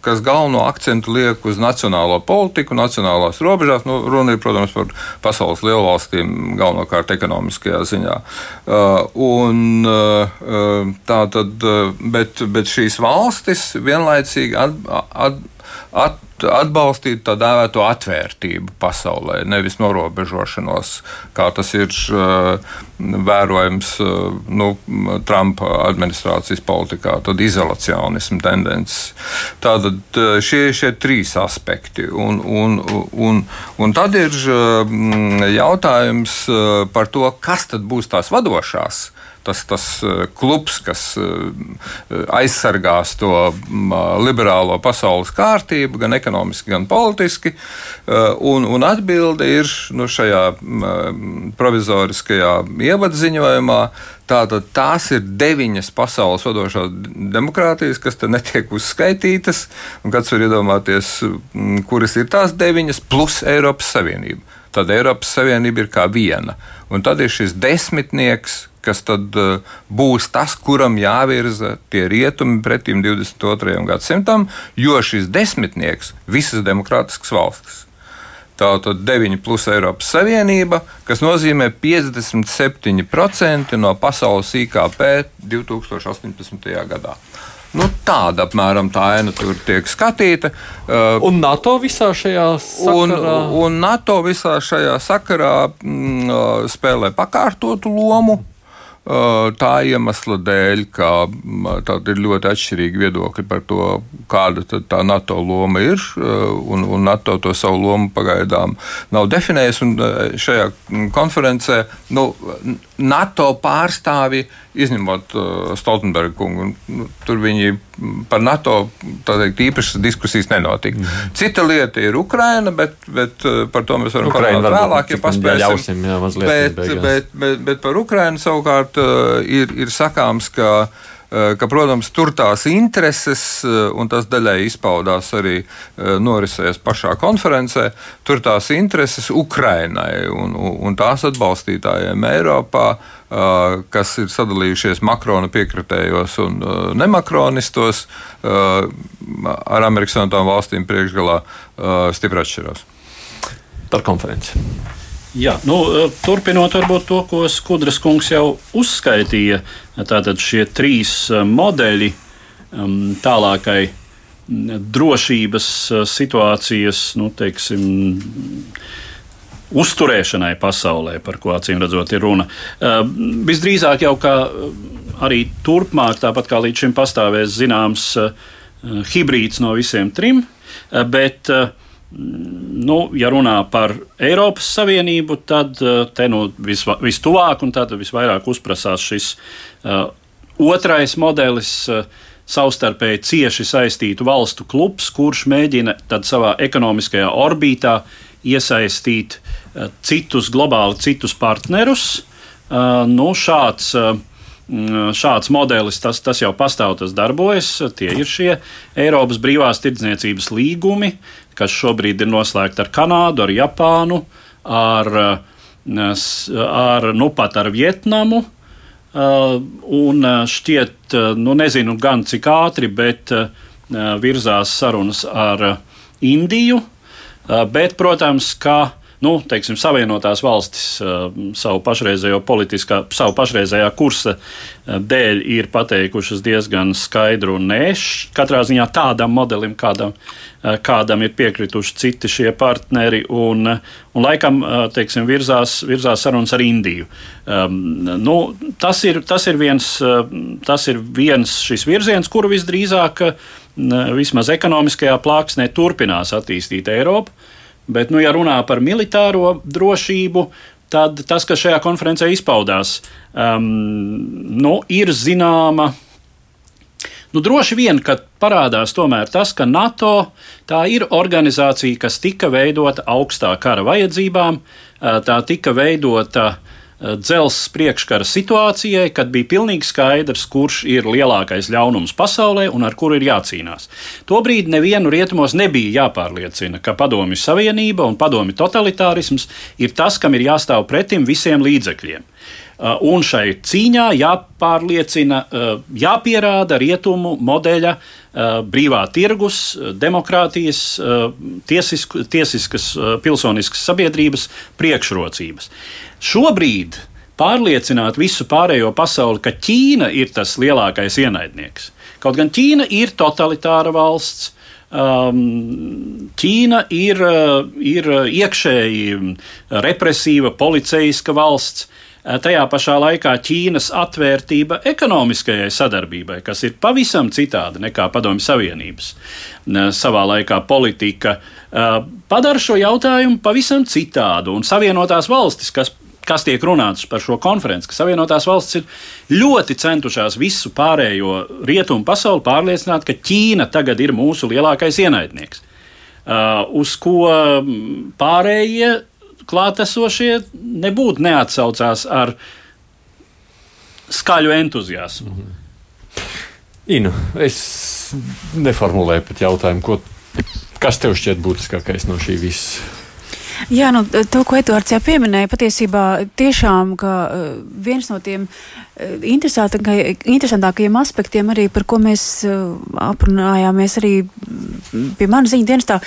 kas galveno akcentu liek uz nacionālo politiku, nacionālās robežās. Nu, runa ir, protams, par pasaules lielvalstīm, galvenokārt ekonomiskajā ziņā. Uh, un, uh, tā tad, uh, bet, bet šīs valstis vienlaicīgi at, at, at, atbalstīt tā dēvēto atvērtību pasaulē, nevis norobežošanos, kā tas ir uh, vērojams uh, nu, Trumpa administrācijas politikā, tad izolacionismu tendences. Tātad uh, šie ir trīs aspekti. Un, un, un, un tad ir jautājums par to, kas tad būs tās vadošās tas, tas klubs, kas aizsargās to mm, liberālo pasaules kārtību, gan ekonomiski, gan politiski. Eh, un, un atbilde ir nu, šajā mm, provizoriskajā ievadziņojumā. Tātad tās ir deviņas pasaules vadošās demokrātijas, kas te netiek uzskaitītas. Kāds var iedomāties, mm, kuras ir tās deviņas, plus Eiropas Savienība. Tad Eiropas Savienība ir kā viena. Un tad ir šis desmitnieks, kas tad uh, būs tas, kuram jāvirza tie rietumi pretim 22. gadsimtam, jo šis desmitnieks visas demokrātiskas valstis. Tātad 9 plus Eiropas Savienība, kas nozīmē 57% no pasaules IKP 2018. gadā. Nu, tāda apmēram tā aina tur tiek skatīta. Uh, un NATO visā šajā sakarā? Un, un NATO visā šajā sakarā mm, uh, spēlē pakārtotu lomu. Tā iemesla dēļ, ka ir ļoti atšķirīgi viedokļi par to, kāda tā NATO loma ir, un, un NATO to savu lomu pagaidām nav definējis. Šajā konferencē nu, NATO pārstāvji, izņemot Stoltenberga kungu, nu, tur viņi par NATO teikt, īpašas diskusijas nenotika. Mm. Cita lieta ir Ukraina, bet, bet par to mēs varam parunāt vēlāk, ja paspēsim. Ļausim, jā, bet, bet, bet, bet par Ukrainu savukārt ir, ir sakāms, ka ka, protams, tur tās intereses, un tas daļai izpaudās arī norisēs pašā konferencē, tur tās intereses Ukrainai un, un tās atbalstītājiem Eiropā kas ir sadalījušies Makrona piekritējos un nemakronistos, ar Amerikas Savienotām valstīm priekšgalā stipri atšķirās. Par konferenci. Jā, nu, turpinot varbūt to, ko Skudras kungs jau uzskaitīja, tātad šie trīs modeļi um, tālākai drošības situācijas, nu, teiksim, uzturēšanai pasaulē, par ko acīm redzot ir runa. Uh, visdrīzāk jau kā arī turpmāk, tāpat kā līdz šim pastāvēs zināms uh, hibrīds no visiem trim, uh, bet Nu, ja runā par Eiropas Savienību, tad te nu visva, vistuvāk un tad visvairāk uzprasās šis uh, otrais modelis, uh, savstarpēji cieši saistītu valstu klubs, kurš mēģina savā ekonomiskajā orbītā iesaistīt Eh, citus globāli, citus partnerus. Eh, nu, šāds, eh, mm, šāds modelis, tas, tas jau pastāv, tas darbojas. Tie ir šie Eiropas brīvās tirdzniecības līgumi, kas šobrīd ir noslēgti ar Kanādu, ar Japānu, ar, ar, nu, pat ar Vietnamu. Un šķiet, nu, nezinu gan cik ātri, bet virzās sarunas ar Indiju. Bet, protams, ka nu, teiksim, Savienotās valstis uh, savu pašreizējo politiskā, savu pašreizējā kursa uh, dēļ ir pateikušas diezgan skaidru nē, katrā ziņā tādam modelim, kādam, uh, kādam ir piekrituši citi šie partneri, un, un laikam, teiksim, virzās, virzās sarunas ar Indiju. Um, nu, tas, ir, tas, ir viens, tas ir viens šis virziens, kuru visdrīzāk vismaz ekonomiskajā plāksnē turpinās attīstīt Eiropu. Bet, nu, ja runā par militāro drošību, tad tas, kas šajā konferencē izpaudās, um, nu, ir zināma. Nu, droši vien, ka parādās tomēr tas, ka NATO tā ir organizācija, kas tika veidota augstā kara vajadzībām, tā tika veidota dzelzs priekškara situācijai, kad bija pilnīgi skaidrs, kurš ir lielākais ļaunums pasaulē un ar kuru ir jācīnās. Tobrīd nevienu rietumos nebija jāpārliecina, ka padomju savienība un padomju totalitārisms ir tas, kam ir jāstāv pretim visiem līdzekļiem. Uh, un šai cīņā jāpārliecina, uh, jāpierāda rietumu modeļa uh, brīvā tirgus, demokrātijas, tiesisk, tiesiskas, pilsoniskas sabiedrības priekšrocības. Šobrīd pārliecināt visu pārējo pasauli, ka Ķīna ir tas lielākais ienaidnieks. Kaut gan Ķīna ir totalitāra valsts. Um, Ķīna ir, ir iekšēji represīva, policeiska valsts. Tajā pašā laikā Ķīnas atvērtība ekonomiskajai sadarbībai, kas ir pavisam citāda nekā Padomju Savienības savā laikā politika, padara šo jautājumu pavisam citādu. Un Savienotās valstis, kas kas tiek runāts par šo konferenci, ka Savienotās valstis ir ļoti centušās visu pārējo rietumu pasauli pārliecināt, ka Ķīna tagad ir mūsu lielākais ienaidnieks. Uz ko pārējie klātesošie nebūtu neatsaucās ar skaļu entuziasmu. Mm -hmm. Inu, es neformulēju pat jautājumu, ko, kas tev šķiet būtiskākais no šī visa? Jā, nu, to, ko Edvards jau pieminēja, patiesībā tiešām uh, viens no tiem uh, interesantākajiem aspektiem, arī par ko mēs uh, aprunājāmies arī pie manas ziņas dienestā,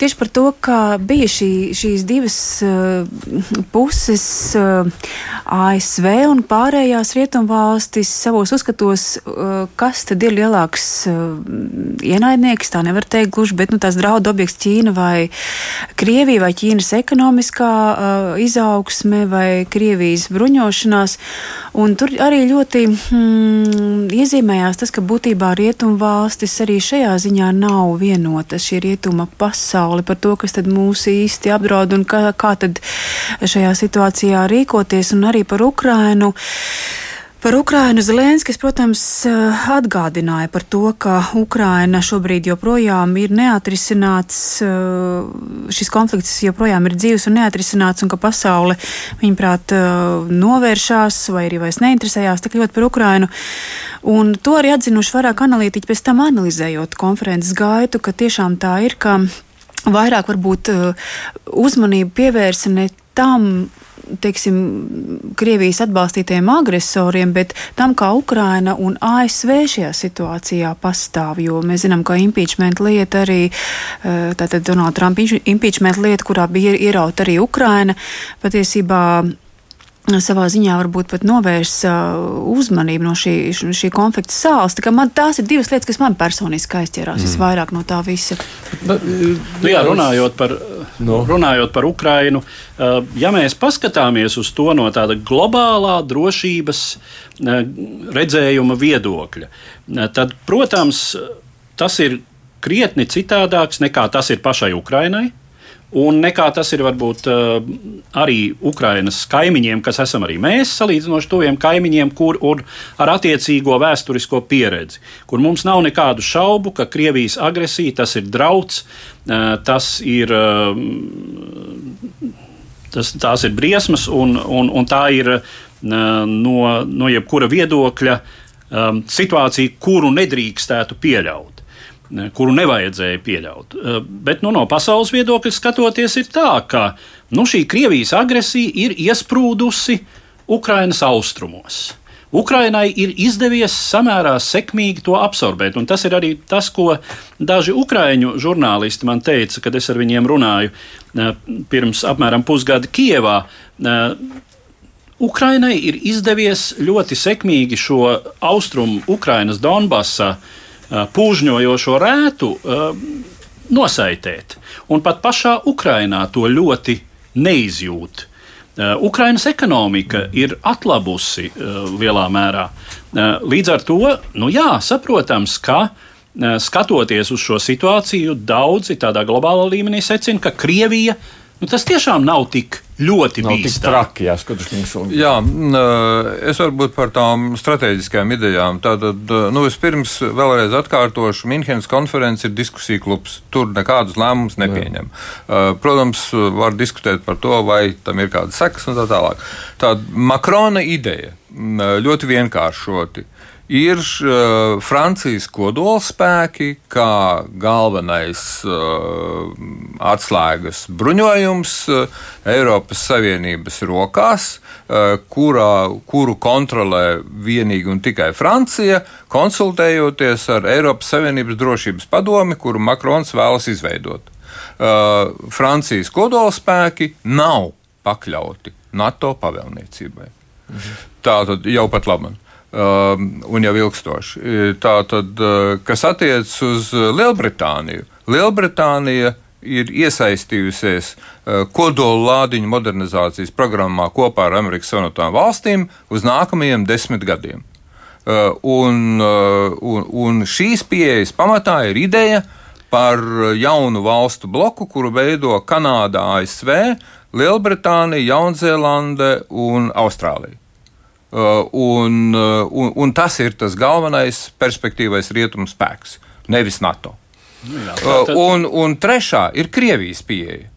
tieši par to, ka bija šī, šīs divas uh, puses, ASV un pārējās rietumvalstis savos uzskatos, kas tad ir lielāks ienaidnieks, tā nevar teikt gluži, bet nu, tās draudu objekts Ķīna vai Krievija vai Ķīnas ekonomiskā izaugsme vai Krievijas bruņošanās. Un tur arī ļoti hmm, iezīmējās tas, ka būtībā rietumu valstis arī šajā ziņā nav vienotas. Šī rietuma pasaule par to, kas tad mūs īsti apdraud un kā, kā tad šajā situācijā rīkoties un arī par Ukrainu. Par Ukrainu Zelenskis, protams, eh, atgādināja par to, ka Ukraina šobrīd joprojām ir neatrisināts, eh, šis konflikts joprojām ir dzīves un neatrisināts, un ka pasaule, viņaprāt, eh, novēršās vai arī vairs neinteresējās tik ļoti par Ukrainu. Un to arī atzinuši vairāk analītiķi pēc tam analizējot konferences gaitu, ka tiešām tā ir, ka vairāk varbūt uzmanību pievērsa ne tam, teiksim, Krievijas atbalstītajiem agresoriem, bet tam, kā Ukraina un ASV šajā situācijā pastāv. Jo mēs zinām, ka impeachment lieta arī, eh, tātad Donalda Trumpa impeachment lieta, kurā bija ierauta arī Ukraina, patiesībā savā ziņā varbūt pat novērs uh, uzmanību no šī, šī konflikta sāls. Tā man, tās ir divas lietas, kas man personiski aizķērās mm. visvairāk no tā visa. Bet, nu, jā, runājot par, no. runājot par Ukrainu, uh, ja mēs paskatāmies uz to no tāda globālā drošības uh, redzējuma viedokļa, tad, protams, tas ir krietni citādāks nekā tas ir pašai Ukrainai. Un nekā tas ir varbūt uh, arī Ukrainas kaimiņiem, kas esam arī mēs, salīdzinoši tuviem kaimiņiem, kur ar attiecīgo vēsturisko pieredzi, kur mums nav nekādu šaubu, ka Krievijas agresija tas ir drauds, uh, tas ir, uh, tas, tās ir briesmas un, un, un tā ir no, no jebkura viedokļa um, situācija, kuru nedrīkstētu pieļaut kuru nevajadzēja pieļaut. Eh, bet nu, no pasaules viedokļa skatoties, ir tā, ka nu, šī Krievijas agresija ir iesprūdusi Ukrainas austrumos. Ukrainai ir izdevies samērā sekmīgi to absorbēt, un tas ir arī tas, ko daži ukrāņu žurnālisti man teica, kad es ar viņiem runāju eh, pirms apmēram pusgada Kievā. Eh, Ukrainai ir izdevies ļoti sekmīgi šo austrumu Ukrainas Donbasa uh, pūžņojošo rētu nosaitēt. Un pat pašā Ukrainā to ļoti neizjūt. Ukrainas ekonomika ir atlabusi lielā mērā. Līdz ar to, nu jā, saprotams, ka skatoties uz šo situāciju, daudzi tādā globālā līmenī secina, ka Krievija nu, tas tiešām nav tik ļoti Nav tik bīstami. traki, jā, skatoties. Jā, n- es varbūt par tām strateģiskajām idejām. Tātad, nu, vispirms vēlreiz atkārtošu, Minhenes konferences ir diskusija klubs. Tur nekādus lēmumus nepieņem. Jā. Protams, var diskutēt par to, vai tam ir kādas sekas un tā tālāk. Tāda Makrona ideja ļoti vienkāršoti. Ir uh, Francijas kodolspēki, kā galvenais uh, atslēgas bruņojums uh, Eiropas Savienības rokās, uh, kurā, kuru kontrolē vienīgi un tikai Francija, konsultējoties ar Eiropas Savienības drošības padomi, kuru Makrons vēlas izveidot. Uh, Francijas kodolspēki nav pakļauti NATO pavēlniecībai. Tā tad jau pat labi. Uh, un jau ilgstoši. Tā tad, uh, kas attiecas uz Lielbritāniju, Lielbritānija ir iesaistījusies kodola lādiņu modernizācijas programmā kopā ar Amerikas Savienotām valstīm uz nākamajiem desmit gadiem. Un, un, un šīs pieejas pamatā ir ideja par jaunu valstu bloku, kuru veido Kanāda, ASV, Lielbritānija, Jaunzēlande un Austrālija. Uh, un, uh, un, un tas ir tas galvenais perspektīvais rietumu spēks, nevis NATO. Nu jā, Uh, tā tad- un, un trešā ir Krievijas pieeja.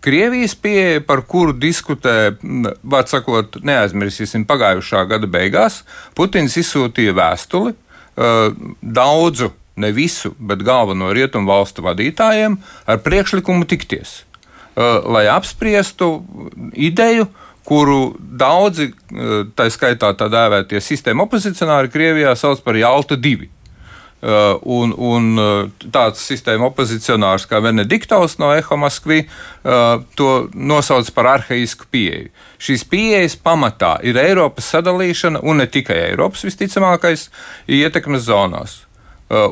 Krievijas pieeja, par kuru diskutē, var sakot, neaizmirsīsim pagājušā gada beigās, Putins izsūtīja vēstuli uh, daudzu, ne visu, bet galveno rietumu valstu vadītājiem ar priekšlikumu tikties, uh, lai apspriestu ideju, kuru daudzi, uh, tā skaitā tā dēvētie sistēma opozicionāri Krievijā sauc par Jalta 2. Uh, un, un uh, tāds sistēma opozicionārs kā Venediktovs no Eho Maskvī to nosauc par arhaisku pieeju. Šīs pieejas pamatā ir Eiropas sadalīšana, un ne tikai Eiropas visticamākais, ietekmes zonās.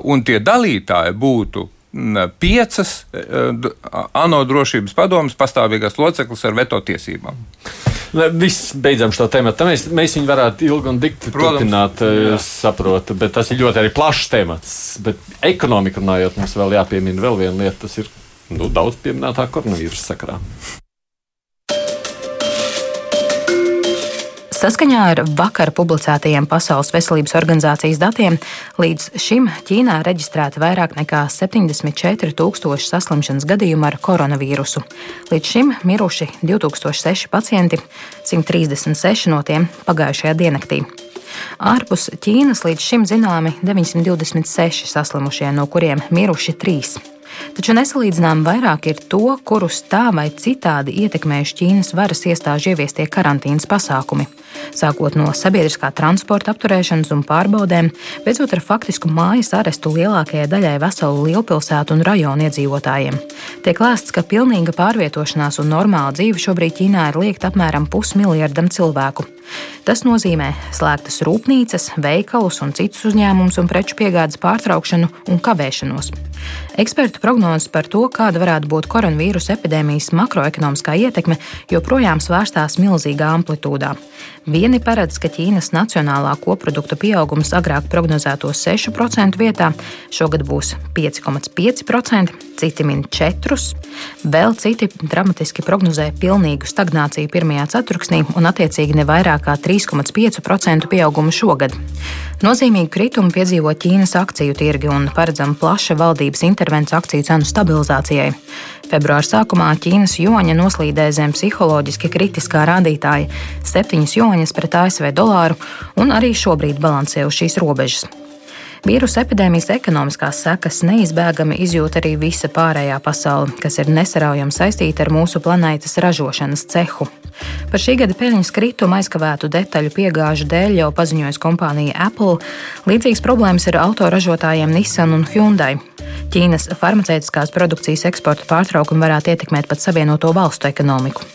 Un tie dalītāji būtu mm, piecas ANO drošības padomas pastāvīgās loceklis ar veto tiesībām. Viss beidzam šo tēmu. Mēs, mēs viņu varētu ilgi un dikti turpināt, eh, saprotu, bet tas ir ļoti arī plašs temats. Bet ekonomika runājot, mums vēl jāpiemina vēl viena lieta. Tas ir nu, daudz pieminētā koronavīrusa sakarā. Saskaņā ar vakar publicētajiem Pasaules veselības organizācijas datiem, līdz šim Ķīnā reģistrēti vairāk nekā 74 tūkstoši saslimšanas gadījumu ar koronavīrusu. Līdz šim miruši 2006 pacienti, 136 no tiem pagājušajā diennaktī. Ārpus Ķīnas līdz šim zināmi 926 saslimušie, no kuriem miruši 3. Taču nesalīdzinām vairāk ir to, kurus tā vai citādi ietekmējuši Ķīnas varas iestāžu ieviestie karantīnas pasākumi. Sākot no sabiedriskā transporta apturēšanas un pārbaudēm, beidzot ar faktisku mājas arestu lielākajai daļai veselu lielpilsētu un rajonu iedzīvotājiem. Tiek lēsts, ka pilnīga pārvietošanās un normāla dzīve šobrīd Ķīnā ir liekta apmēram pusmiljardam cilvēku. Tas nozīmē slēgtas rūpnīcas, veikalus un citus uzņēmumus un preču piegādes pārtraukšanu un kavēšanos. Ekspertu prognozes par to, kāda varētu būt koronavīrusa epidēmijas makroekonomiskā ietekme, joprojām svērstās milzīgā amplitūdā. Vieni paredz, ka Ķīnas nacionālā koprodukta pieaugums agrāk prognozētos 6% vietā šogad būs 5,5%, citi min 4%, vēl citi dramatiski prognozē pilnīgu stagnāciju pirmajā ceturksnī un attiecīgi ne vairāk kā 3,5% pieaugumu šogad. Nozīmīgu kritumu piedzīvo Ķīnas akciju tirgi un paredzama plaša valdības intervence akciju cenu stabilizācijai. Februāra sākumā Ķīnas joņa noslīdēja zem psiholoģiski kritiskā rādītāja - 7 joņas pret ASV dolāru, un arī šobrīd balansē uz šīs robežas. Vīrusu epidēmijas ekonomiskās sekas neizbēgami izjūt arī visa pārējā pasaule, kas ir nesaraujami saistīta ar mūsu planētas ražošanas cehu. Par šī gada peļņas kritumu aizkavētu detaļu piegāžu dēļ jau paziņojas kompānija Apple. Līdzīgas problēmas ir autoražotājiem Nissan un Hyundai. Ķīnas farmaceitiskās produkcijas eksporta pārtraukumi varētu ietekmēt pat Savienoto valstu ekonomiku.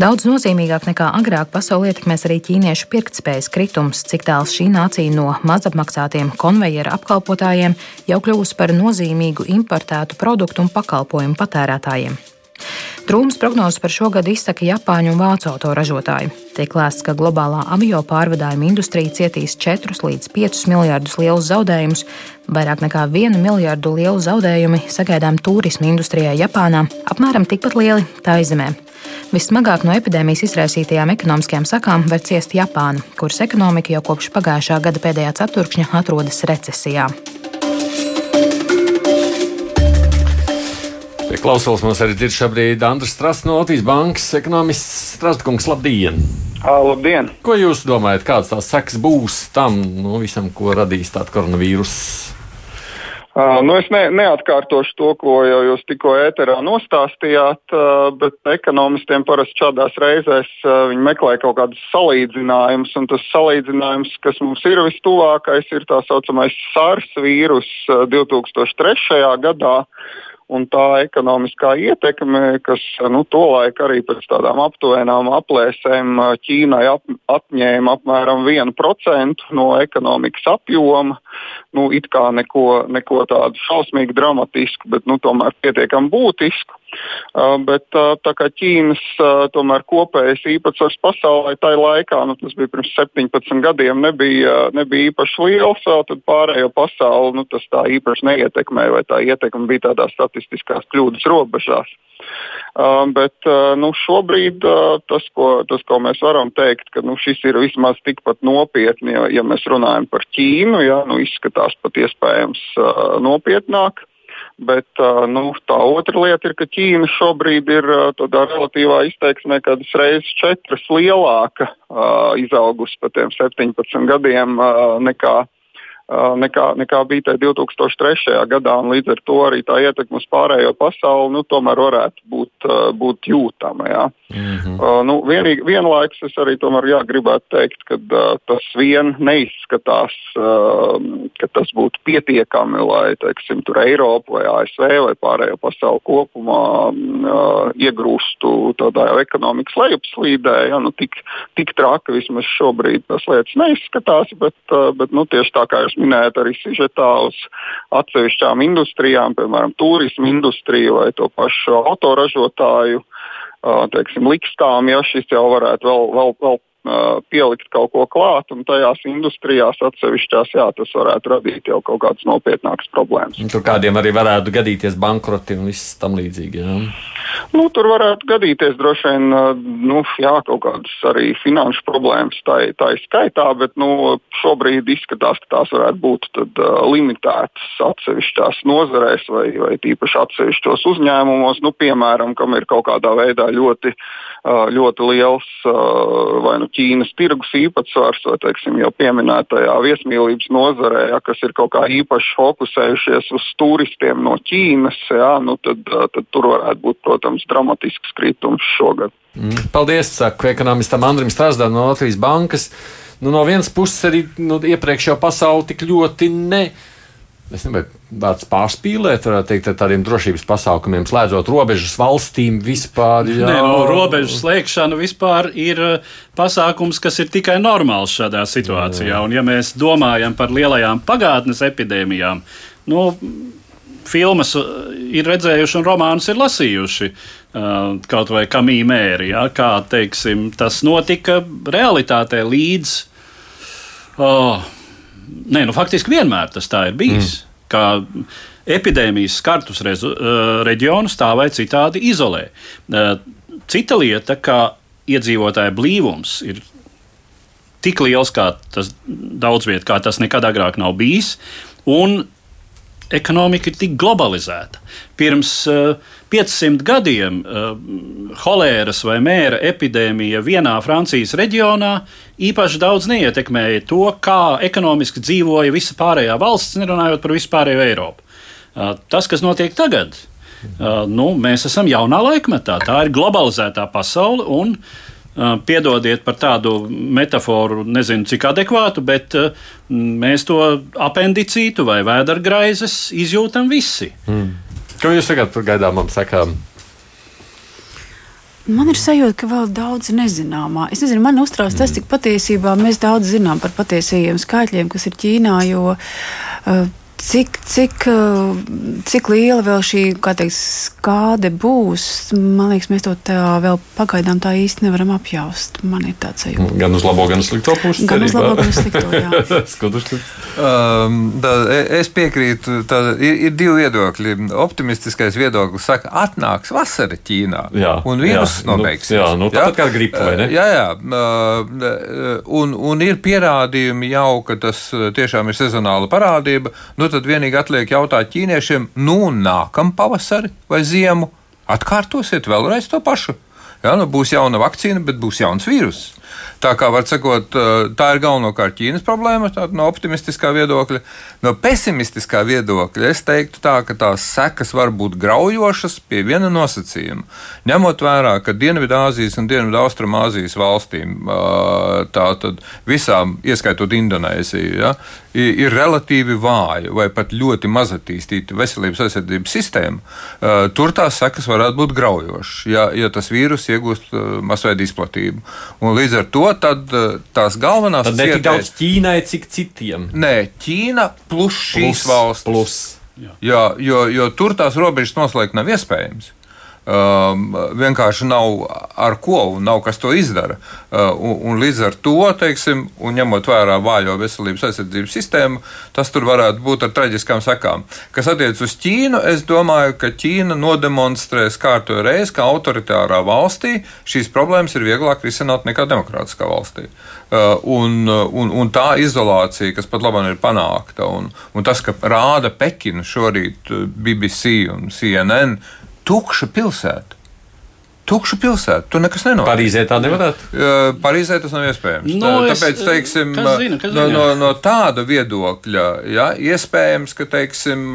Daudz nozīmīgāk nekā agrāk pasauli ietekmēs arī ķīniešu pirktspējas kritums, cik tālu šī nācija no mazapmaksātiem konveijera apkalpotājiem jau kļuvusi par nozīmīgu importētu produktu un pakalpojumu patērētājiem. Trūmas prognozes par šo gadu izsaka Japāņu un Vācu autoražotāji. Tiek lēsts, ka globālā avio pārvadājuma industrija cietīs 4 līdz 5 miljardus lielus zaudējumus, vairāk nekā 1 miljardu lielu zaudējumi sagaidām turisma industrijai Japānā, apmēram tikpat lieli tā izemē. Vissmagāk no epidēmijas izraisītajām ekonomiskajām sakām var ciest Japāna, kuras ekonomika jau kopš pagājušā gada pēdējā ceturkšņa atrodas recesijā. Pie klausulas mums arī ir šobrīd Andris Strasts no Latvijas Bankas ekonomists Strastkungs. Labdien! Labdien! Ko jūs domājat, kādas tās sekas būs tam nu, visam, ko radīs tāds koronavīruss? Uh, nu es ne, neatkārtošu to, ko jau jūs tikko ēterā nostāstījāt, uh, bet ekonomistiem parasti šādās reizēs uh, viņi meklē kaut kādus salīdzinājumus, un tas salīdzinājums, kas mums ir vistuvākais, ir tā saucamais SARS vīrus 2003. gadā un tā ekonomiskā ietekme, kas nu, tolaik arī pēc tādām aptuvenām aplēsēm Ķīnai ap, atņēma apmēram 1% no ekonomikas apjoma. Nu, it kā neko, neko tādu šausmīgi dramatisku, bet nu, tomēr pietiekami būtisku. Uh, bet uh, tā kā Ķīnas uh, tomēr kopējais īpatsvars pasaulē tajā laikā, nu, tas bija pirms 17 gadiem, nebija, nebija īpaši liels, tad pārējo pasauli nu, tas tā īpaši neietekmēja, vai tā ietekme bija tādā statistiskās kļūdas robežās. Bet nu, šobrīd tas, ko, tas, ko mēs varam teikt, ka nu, šis ir vismaz tikpat nopietni, ja, ja mēs runājam par Ķīnu, ja, nu, izskatās pat iespējams nopietnāk. Bet nu, tā otra lieta ir, ka Ķīna šobrīd ir tādā relatīvā izteiksmē kādas reizes četras lielāka, izaugusi pa tiem 17 gadiem nekā nekā, nekā bija tajā 2003. gadā. Līdz ar to arī tā ietekme uz pārējo pasauli nu, tomēr varētu būt, būt jūtama. Jā. Mm -hmm. uh, nu, vienīgi, vienlaikus es arī tomēr, jā, gribētu teikt, ka uh, tas vien neizskatās, uh, ka tas būtu pietiekami, lai teiksim, Eiropa vai ASV vai pārējo pasauli kopumā uh, iegrūstu tādā ekonomikas lejupslīdē. Ja, nu, tik, tik traki vismaz šobrīd tas lietas neizskatās, bet, uh, bet nu, tieši tā kā jūs minējat, arī sižetā uz atsevišķām industrijām, piemēram, turismu industriju vai to pašu autoražotāju teiksim, likstām, ja šis jau varētu vēl, vēl, vēl pielikt kaut ko klāt, un tajās industrijās atsevišķās, jā, tas varētu radīt jau kaut kādas nopietnākas problēmas. Tur kādiem arī varētu gadīties bankroti un viss tam līdzīgi. Jā. Nu, tur varētu gadīties droši vien nu, jā, kaut kādas arī finanšu problēmas, tā, tā ir skaitā, bet nu, šobrīd izskatās, ka tās varētu būt tad, uh, limitētas atsevišķās nozarēs vai, vai tīpaši atsevišķos uzņēmumos, nu, piemēram, kam ir kaut kādā veidā ļoti, uh, ļoti liels uh, vai nu Ķīnas tirgus īpatsvars, vai teiksim, jau pieminētajā viesmīlības nozarē, ja, kas ir kaut kā īpaši fokusējušies uz turistiem no Ķīnas, ja, nu, tad, tad tur varētu būt, protams, dramatisks kritums šogad. Mm, paldies, saku ekonomistam Andrim Strasdam no Latvijas bankas. Nu, no vienas puses arī nu, iepriekš jau pasauli tik ļoti ne es nezinu, vārds pārspīlēt, varētu teikt, ar tādiem drošības pasākumiem, slēdzot robežas valstīm vispār. Jā. Nē, no, robežu slēgšana vispār ir uh, pasākums, kas ir tikai normāls šādā situācijā. Jā. Un, ja mēs domājam par lielajām pagātnes epidēmijām, nu, filmas uh, ir redzējuši un romānus ir lasījuši. Uh, kaut vai kamīna mēri, ja, kā teiksim, tas notika realitātē līdz. Oh, Nē, nu, faktiski vienmēr tas tā ir bijis. Mm. Kā epidēmijas skartus uh, reģionus tā vai citādi izolē. Uh, cita lieta, ka iedzīvotāju blīvums ir tik liels, kā tas daudz vietā, kā tas nekad agrāk nav bijis. Un ekonomika ir tik globalizēta. Pirms uh, 500 gadiem uh, holēras vai mēra epidēmija vienā Francijas reģionā īpaši daudz neietekmēja to, kā ekonomiski dzīvoja visa pārējā valsts, nerunājot par visu pārējo Eiropu. Uh, tas, kas notiek tagad, nu, mēs esam jaunā laikmetā. Tā ir globalizētā pasaule. Piedodiet par tādu metaforu, nezinu cik adekvātu, bet mēs to apendicītu vai vēdergraizes izjūtam visi. Mm. Ko jūs tagad par gaidāmām sekām? Man ir sajūta, ka vēl daudz nezināmā. Es nezinu, man uztrauc tas, cik patiesībā mēs daudz zinām par patiesajiem skaitļiem, kas ir Ķīnā. Jo, uh, Cik, cik, cik liela vēl šī teikt, skāde būs, man liekas, mēs to tā vēl pagaidām tā īsti nevaram apjaust. Man ir tāds sajūta. Gan uz labo, gan uz slikto pusi. Gan uz labo, gan uz slikto, jā. um, tā, e, es piekrītu, tā, ir, ir divi viedokļi. Optimistiskais viedoklis saka, atnāks vasara Ķīnā. Jā, un vīrus nu, nobeigsies. Nu, jā, nu, tāpat kā gripa, vai ne? Jā, jā. Uh, un, un ir pierādījumi jau, ka tas tiešām ir sezonāla parādība. Nu, tad vienīgi atliek jautāt ķīniešiem, nu, nākamā pavasari vai ziemu atkārtosiet vēlreiz to pašu. Jā, nu, būs jauna vakcīna, bet būs jauns vīruss. Tā kā var sakot, tā ir galvenokārt Ķīnas problēma, no optimistiskā viedokļa. No pesimistiskā viedokļa es teiktu, tā, ka tās sekas var būt graujošas pie viena nosacījuma. Ņemot vērā, ka Dienvidāzijas un Dienvidaustrumāzijas valstīm, tātad visām, ieskaitot Indonēziju, ja, ir relatīvi vāja vai pat ļoti maz attīstīta veselības aizsardzības sistēma, tur tās sekas varētu būt graujošas, ja, ja tas vīrus iegūst masveida izplatību. Un līdz ar to tad, tās galvenās tad ne tik daudz Ķīnai, cik citiem. Nē, Ķīna plus šīs plus, valstis. Plus. Jā. Jo, jo, jo tur tās robežas noslēgt nav iespējams um, vienkārši nav ar ko un nav kas to izdara. Uh, un, un līdz ar to, teiksim, un ņemot vērā vājo veselības aizsardzības sistēmu, tas tur varētu būt ar traģiskām sekām. Kas attiecas uz Ķīnu, es domāju, ka Ķīna nodemonstrēs kārtoju reizi, ka autoritārā valstī šīs problēmas ir vieglāk risināt nekā demokrātiskā valstī. Uh, un, un, un tā izolācija, kas pat labāk ir panākta, un, un tas, ka rāda Pekina šorīt uh, BBC un CNN, tukša pilsēta. Tukša pilsēta. Tur nekas nenotiek. Parīzē tā nevarētu. Parīzē tas nav iespējams. No, tā, tāpēc, teiksim, zina, no, no, no tāda viedokļa, ja, iespējams, ka, teiksim,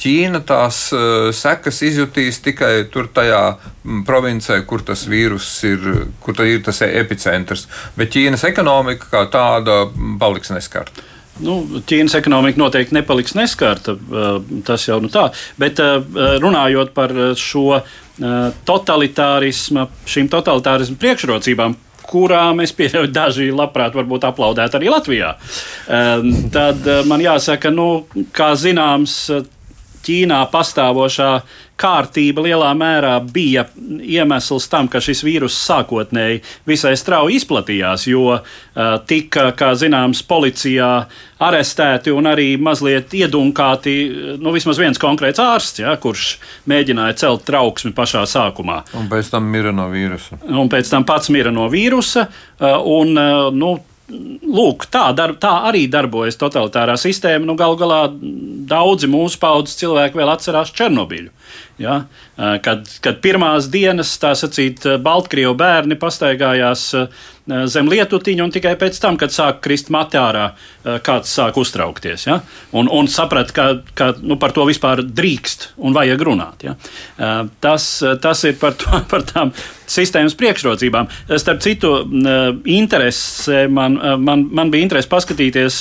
Ķīna tās sekas izjutīs tikai tur tajā provincē, kur tas vīrus ir, kur ir tas epicentrs. Bet Ķīnas ekonomika kā tāda paliks neskarta. Nu, Ķīnas ekonomika noteikti nepaliks neskarta, tas jau nu tā. Bet runājot par šo totalitārismu, šīm totalitārismu priekšrocībām, kurām es pieļauju, daži labprāt varbūt aplaudētu arī Latvijā. Tad man jāsaka, nu, kā zināms, Ķīnā pastāvošā kārtība lielā mērā bija iemesls tam, ka šis vīrus sākotnēji visai strauji izplatījās, jo uh, tika, kā zināms, policijā arestēti un arī mazliet iedunkāti nu, vismaz viens konkrēts ārsts, ja, kurš mēģināja celt trauksmi pašā sākumā. Un pēc tam mira no vīrusa. Un pēc tam pats mira no vīrusa. Uh, un, uh, nu, lūk, tā, dar, tā arī darbojas totalitārā sistēma. Nu, Galu galā daudzi mūsu paudzes cilvēki vēl atcerās Černobiļu. Ja? Kad, kad pirmās dienas, tā sacīt, Baltkrievu bērni pastaigājās zem lietutiņa, un tikai pēc tam, kad sāk krist matārā, kāds sāk uztraukties. Ja? Un, un saprat, ka, ka nu, par to vispār drīkst un vajag runāt. Ja? Tas, tas ir par, to, par tām sistēmas priekšrocībām. Starp citu, man, man, man bija interese paskatīties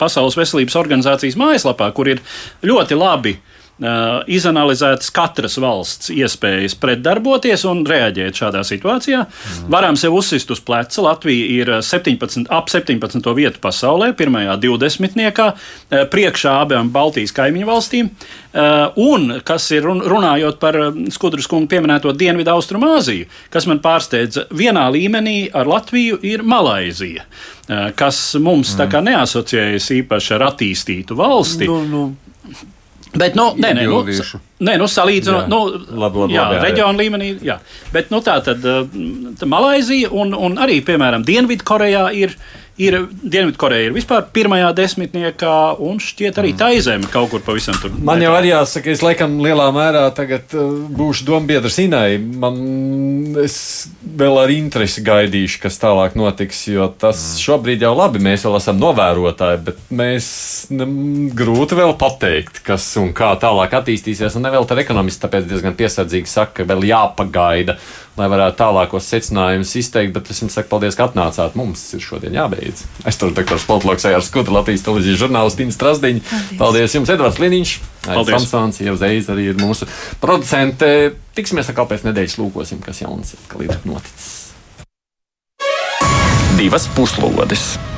Pasaules veselības organizācijas mājaslapā, kur ir ļoti labi Uh, izanalizētas katras valsts iespējas pretdarboties un reaģēt šādā situācijā. Mm. Varam sev uzsist uz pleca. Latvija ir 17, ap 17. vietu pasaulē, pirmajā 20. Uh, priekšā abām Baltijas kaimiņu valstīm. Uh, un, kas ir runājot par Skudras kungu pieminēto Dienvidu Austrumāziju, kas man pārsteidza, vienā līmenī ar Latviju ir Malaizija, kas mums mm. tā kā neasociējas īpaši ar attīstītu valsti. Nu, nu. Bet, nu, nē, nē, nu, nē, nu salīdzinot, nu, labi, labi, jā, labi, jā, reģionu jā. līmenī, jā. Bet, nu, tā tad uh, Malaizija un, un arī, piemēram, Dienvidkorejā ir ir Dienvidkoreja ir vispār pirmajā desmitniekā, un šķiet arī mm. tā izēme kaut kur pavisam tur. Man jau arī jāsaka, es laikam lielā mērā tagad uh, būšu dombiedrs Inai. Man es vēl ar interesi gaidīšu, kas tālāk notiks, jo tas mm. šobrīd jau labi, mēs vēl esam novērotāji, bet mēs grūti vēl pateikt, kas un kā tālāk attīstīsies, un ne vēl tad ekonomisti tāpēc diezgan piesardzīgi saka, ka vēl jāpagaida lai varētu tālākos secinājumus izteikt. Bet es jums saku, paldies, ka atnācāt. Mums ir šodien jābeidz. Es tur doktors Poltloks, Ejārs Skuta, Latvijas televīzijas žurnālists Dīnas Strasdiņš. Paldies. paldies jums, Edvards Liniņš. Samsons, jau uzreiz arī ir mūsu producente. Tiksimies atkal pēc nedēļas lūkosim, kas jauns ir noticis. Divas puslodes!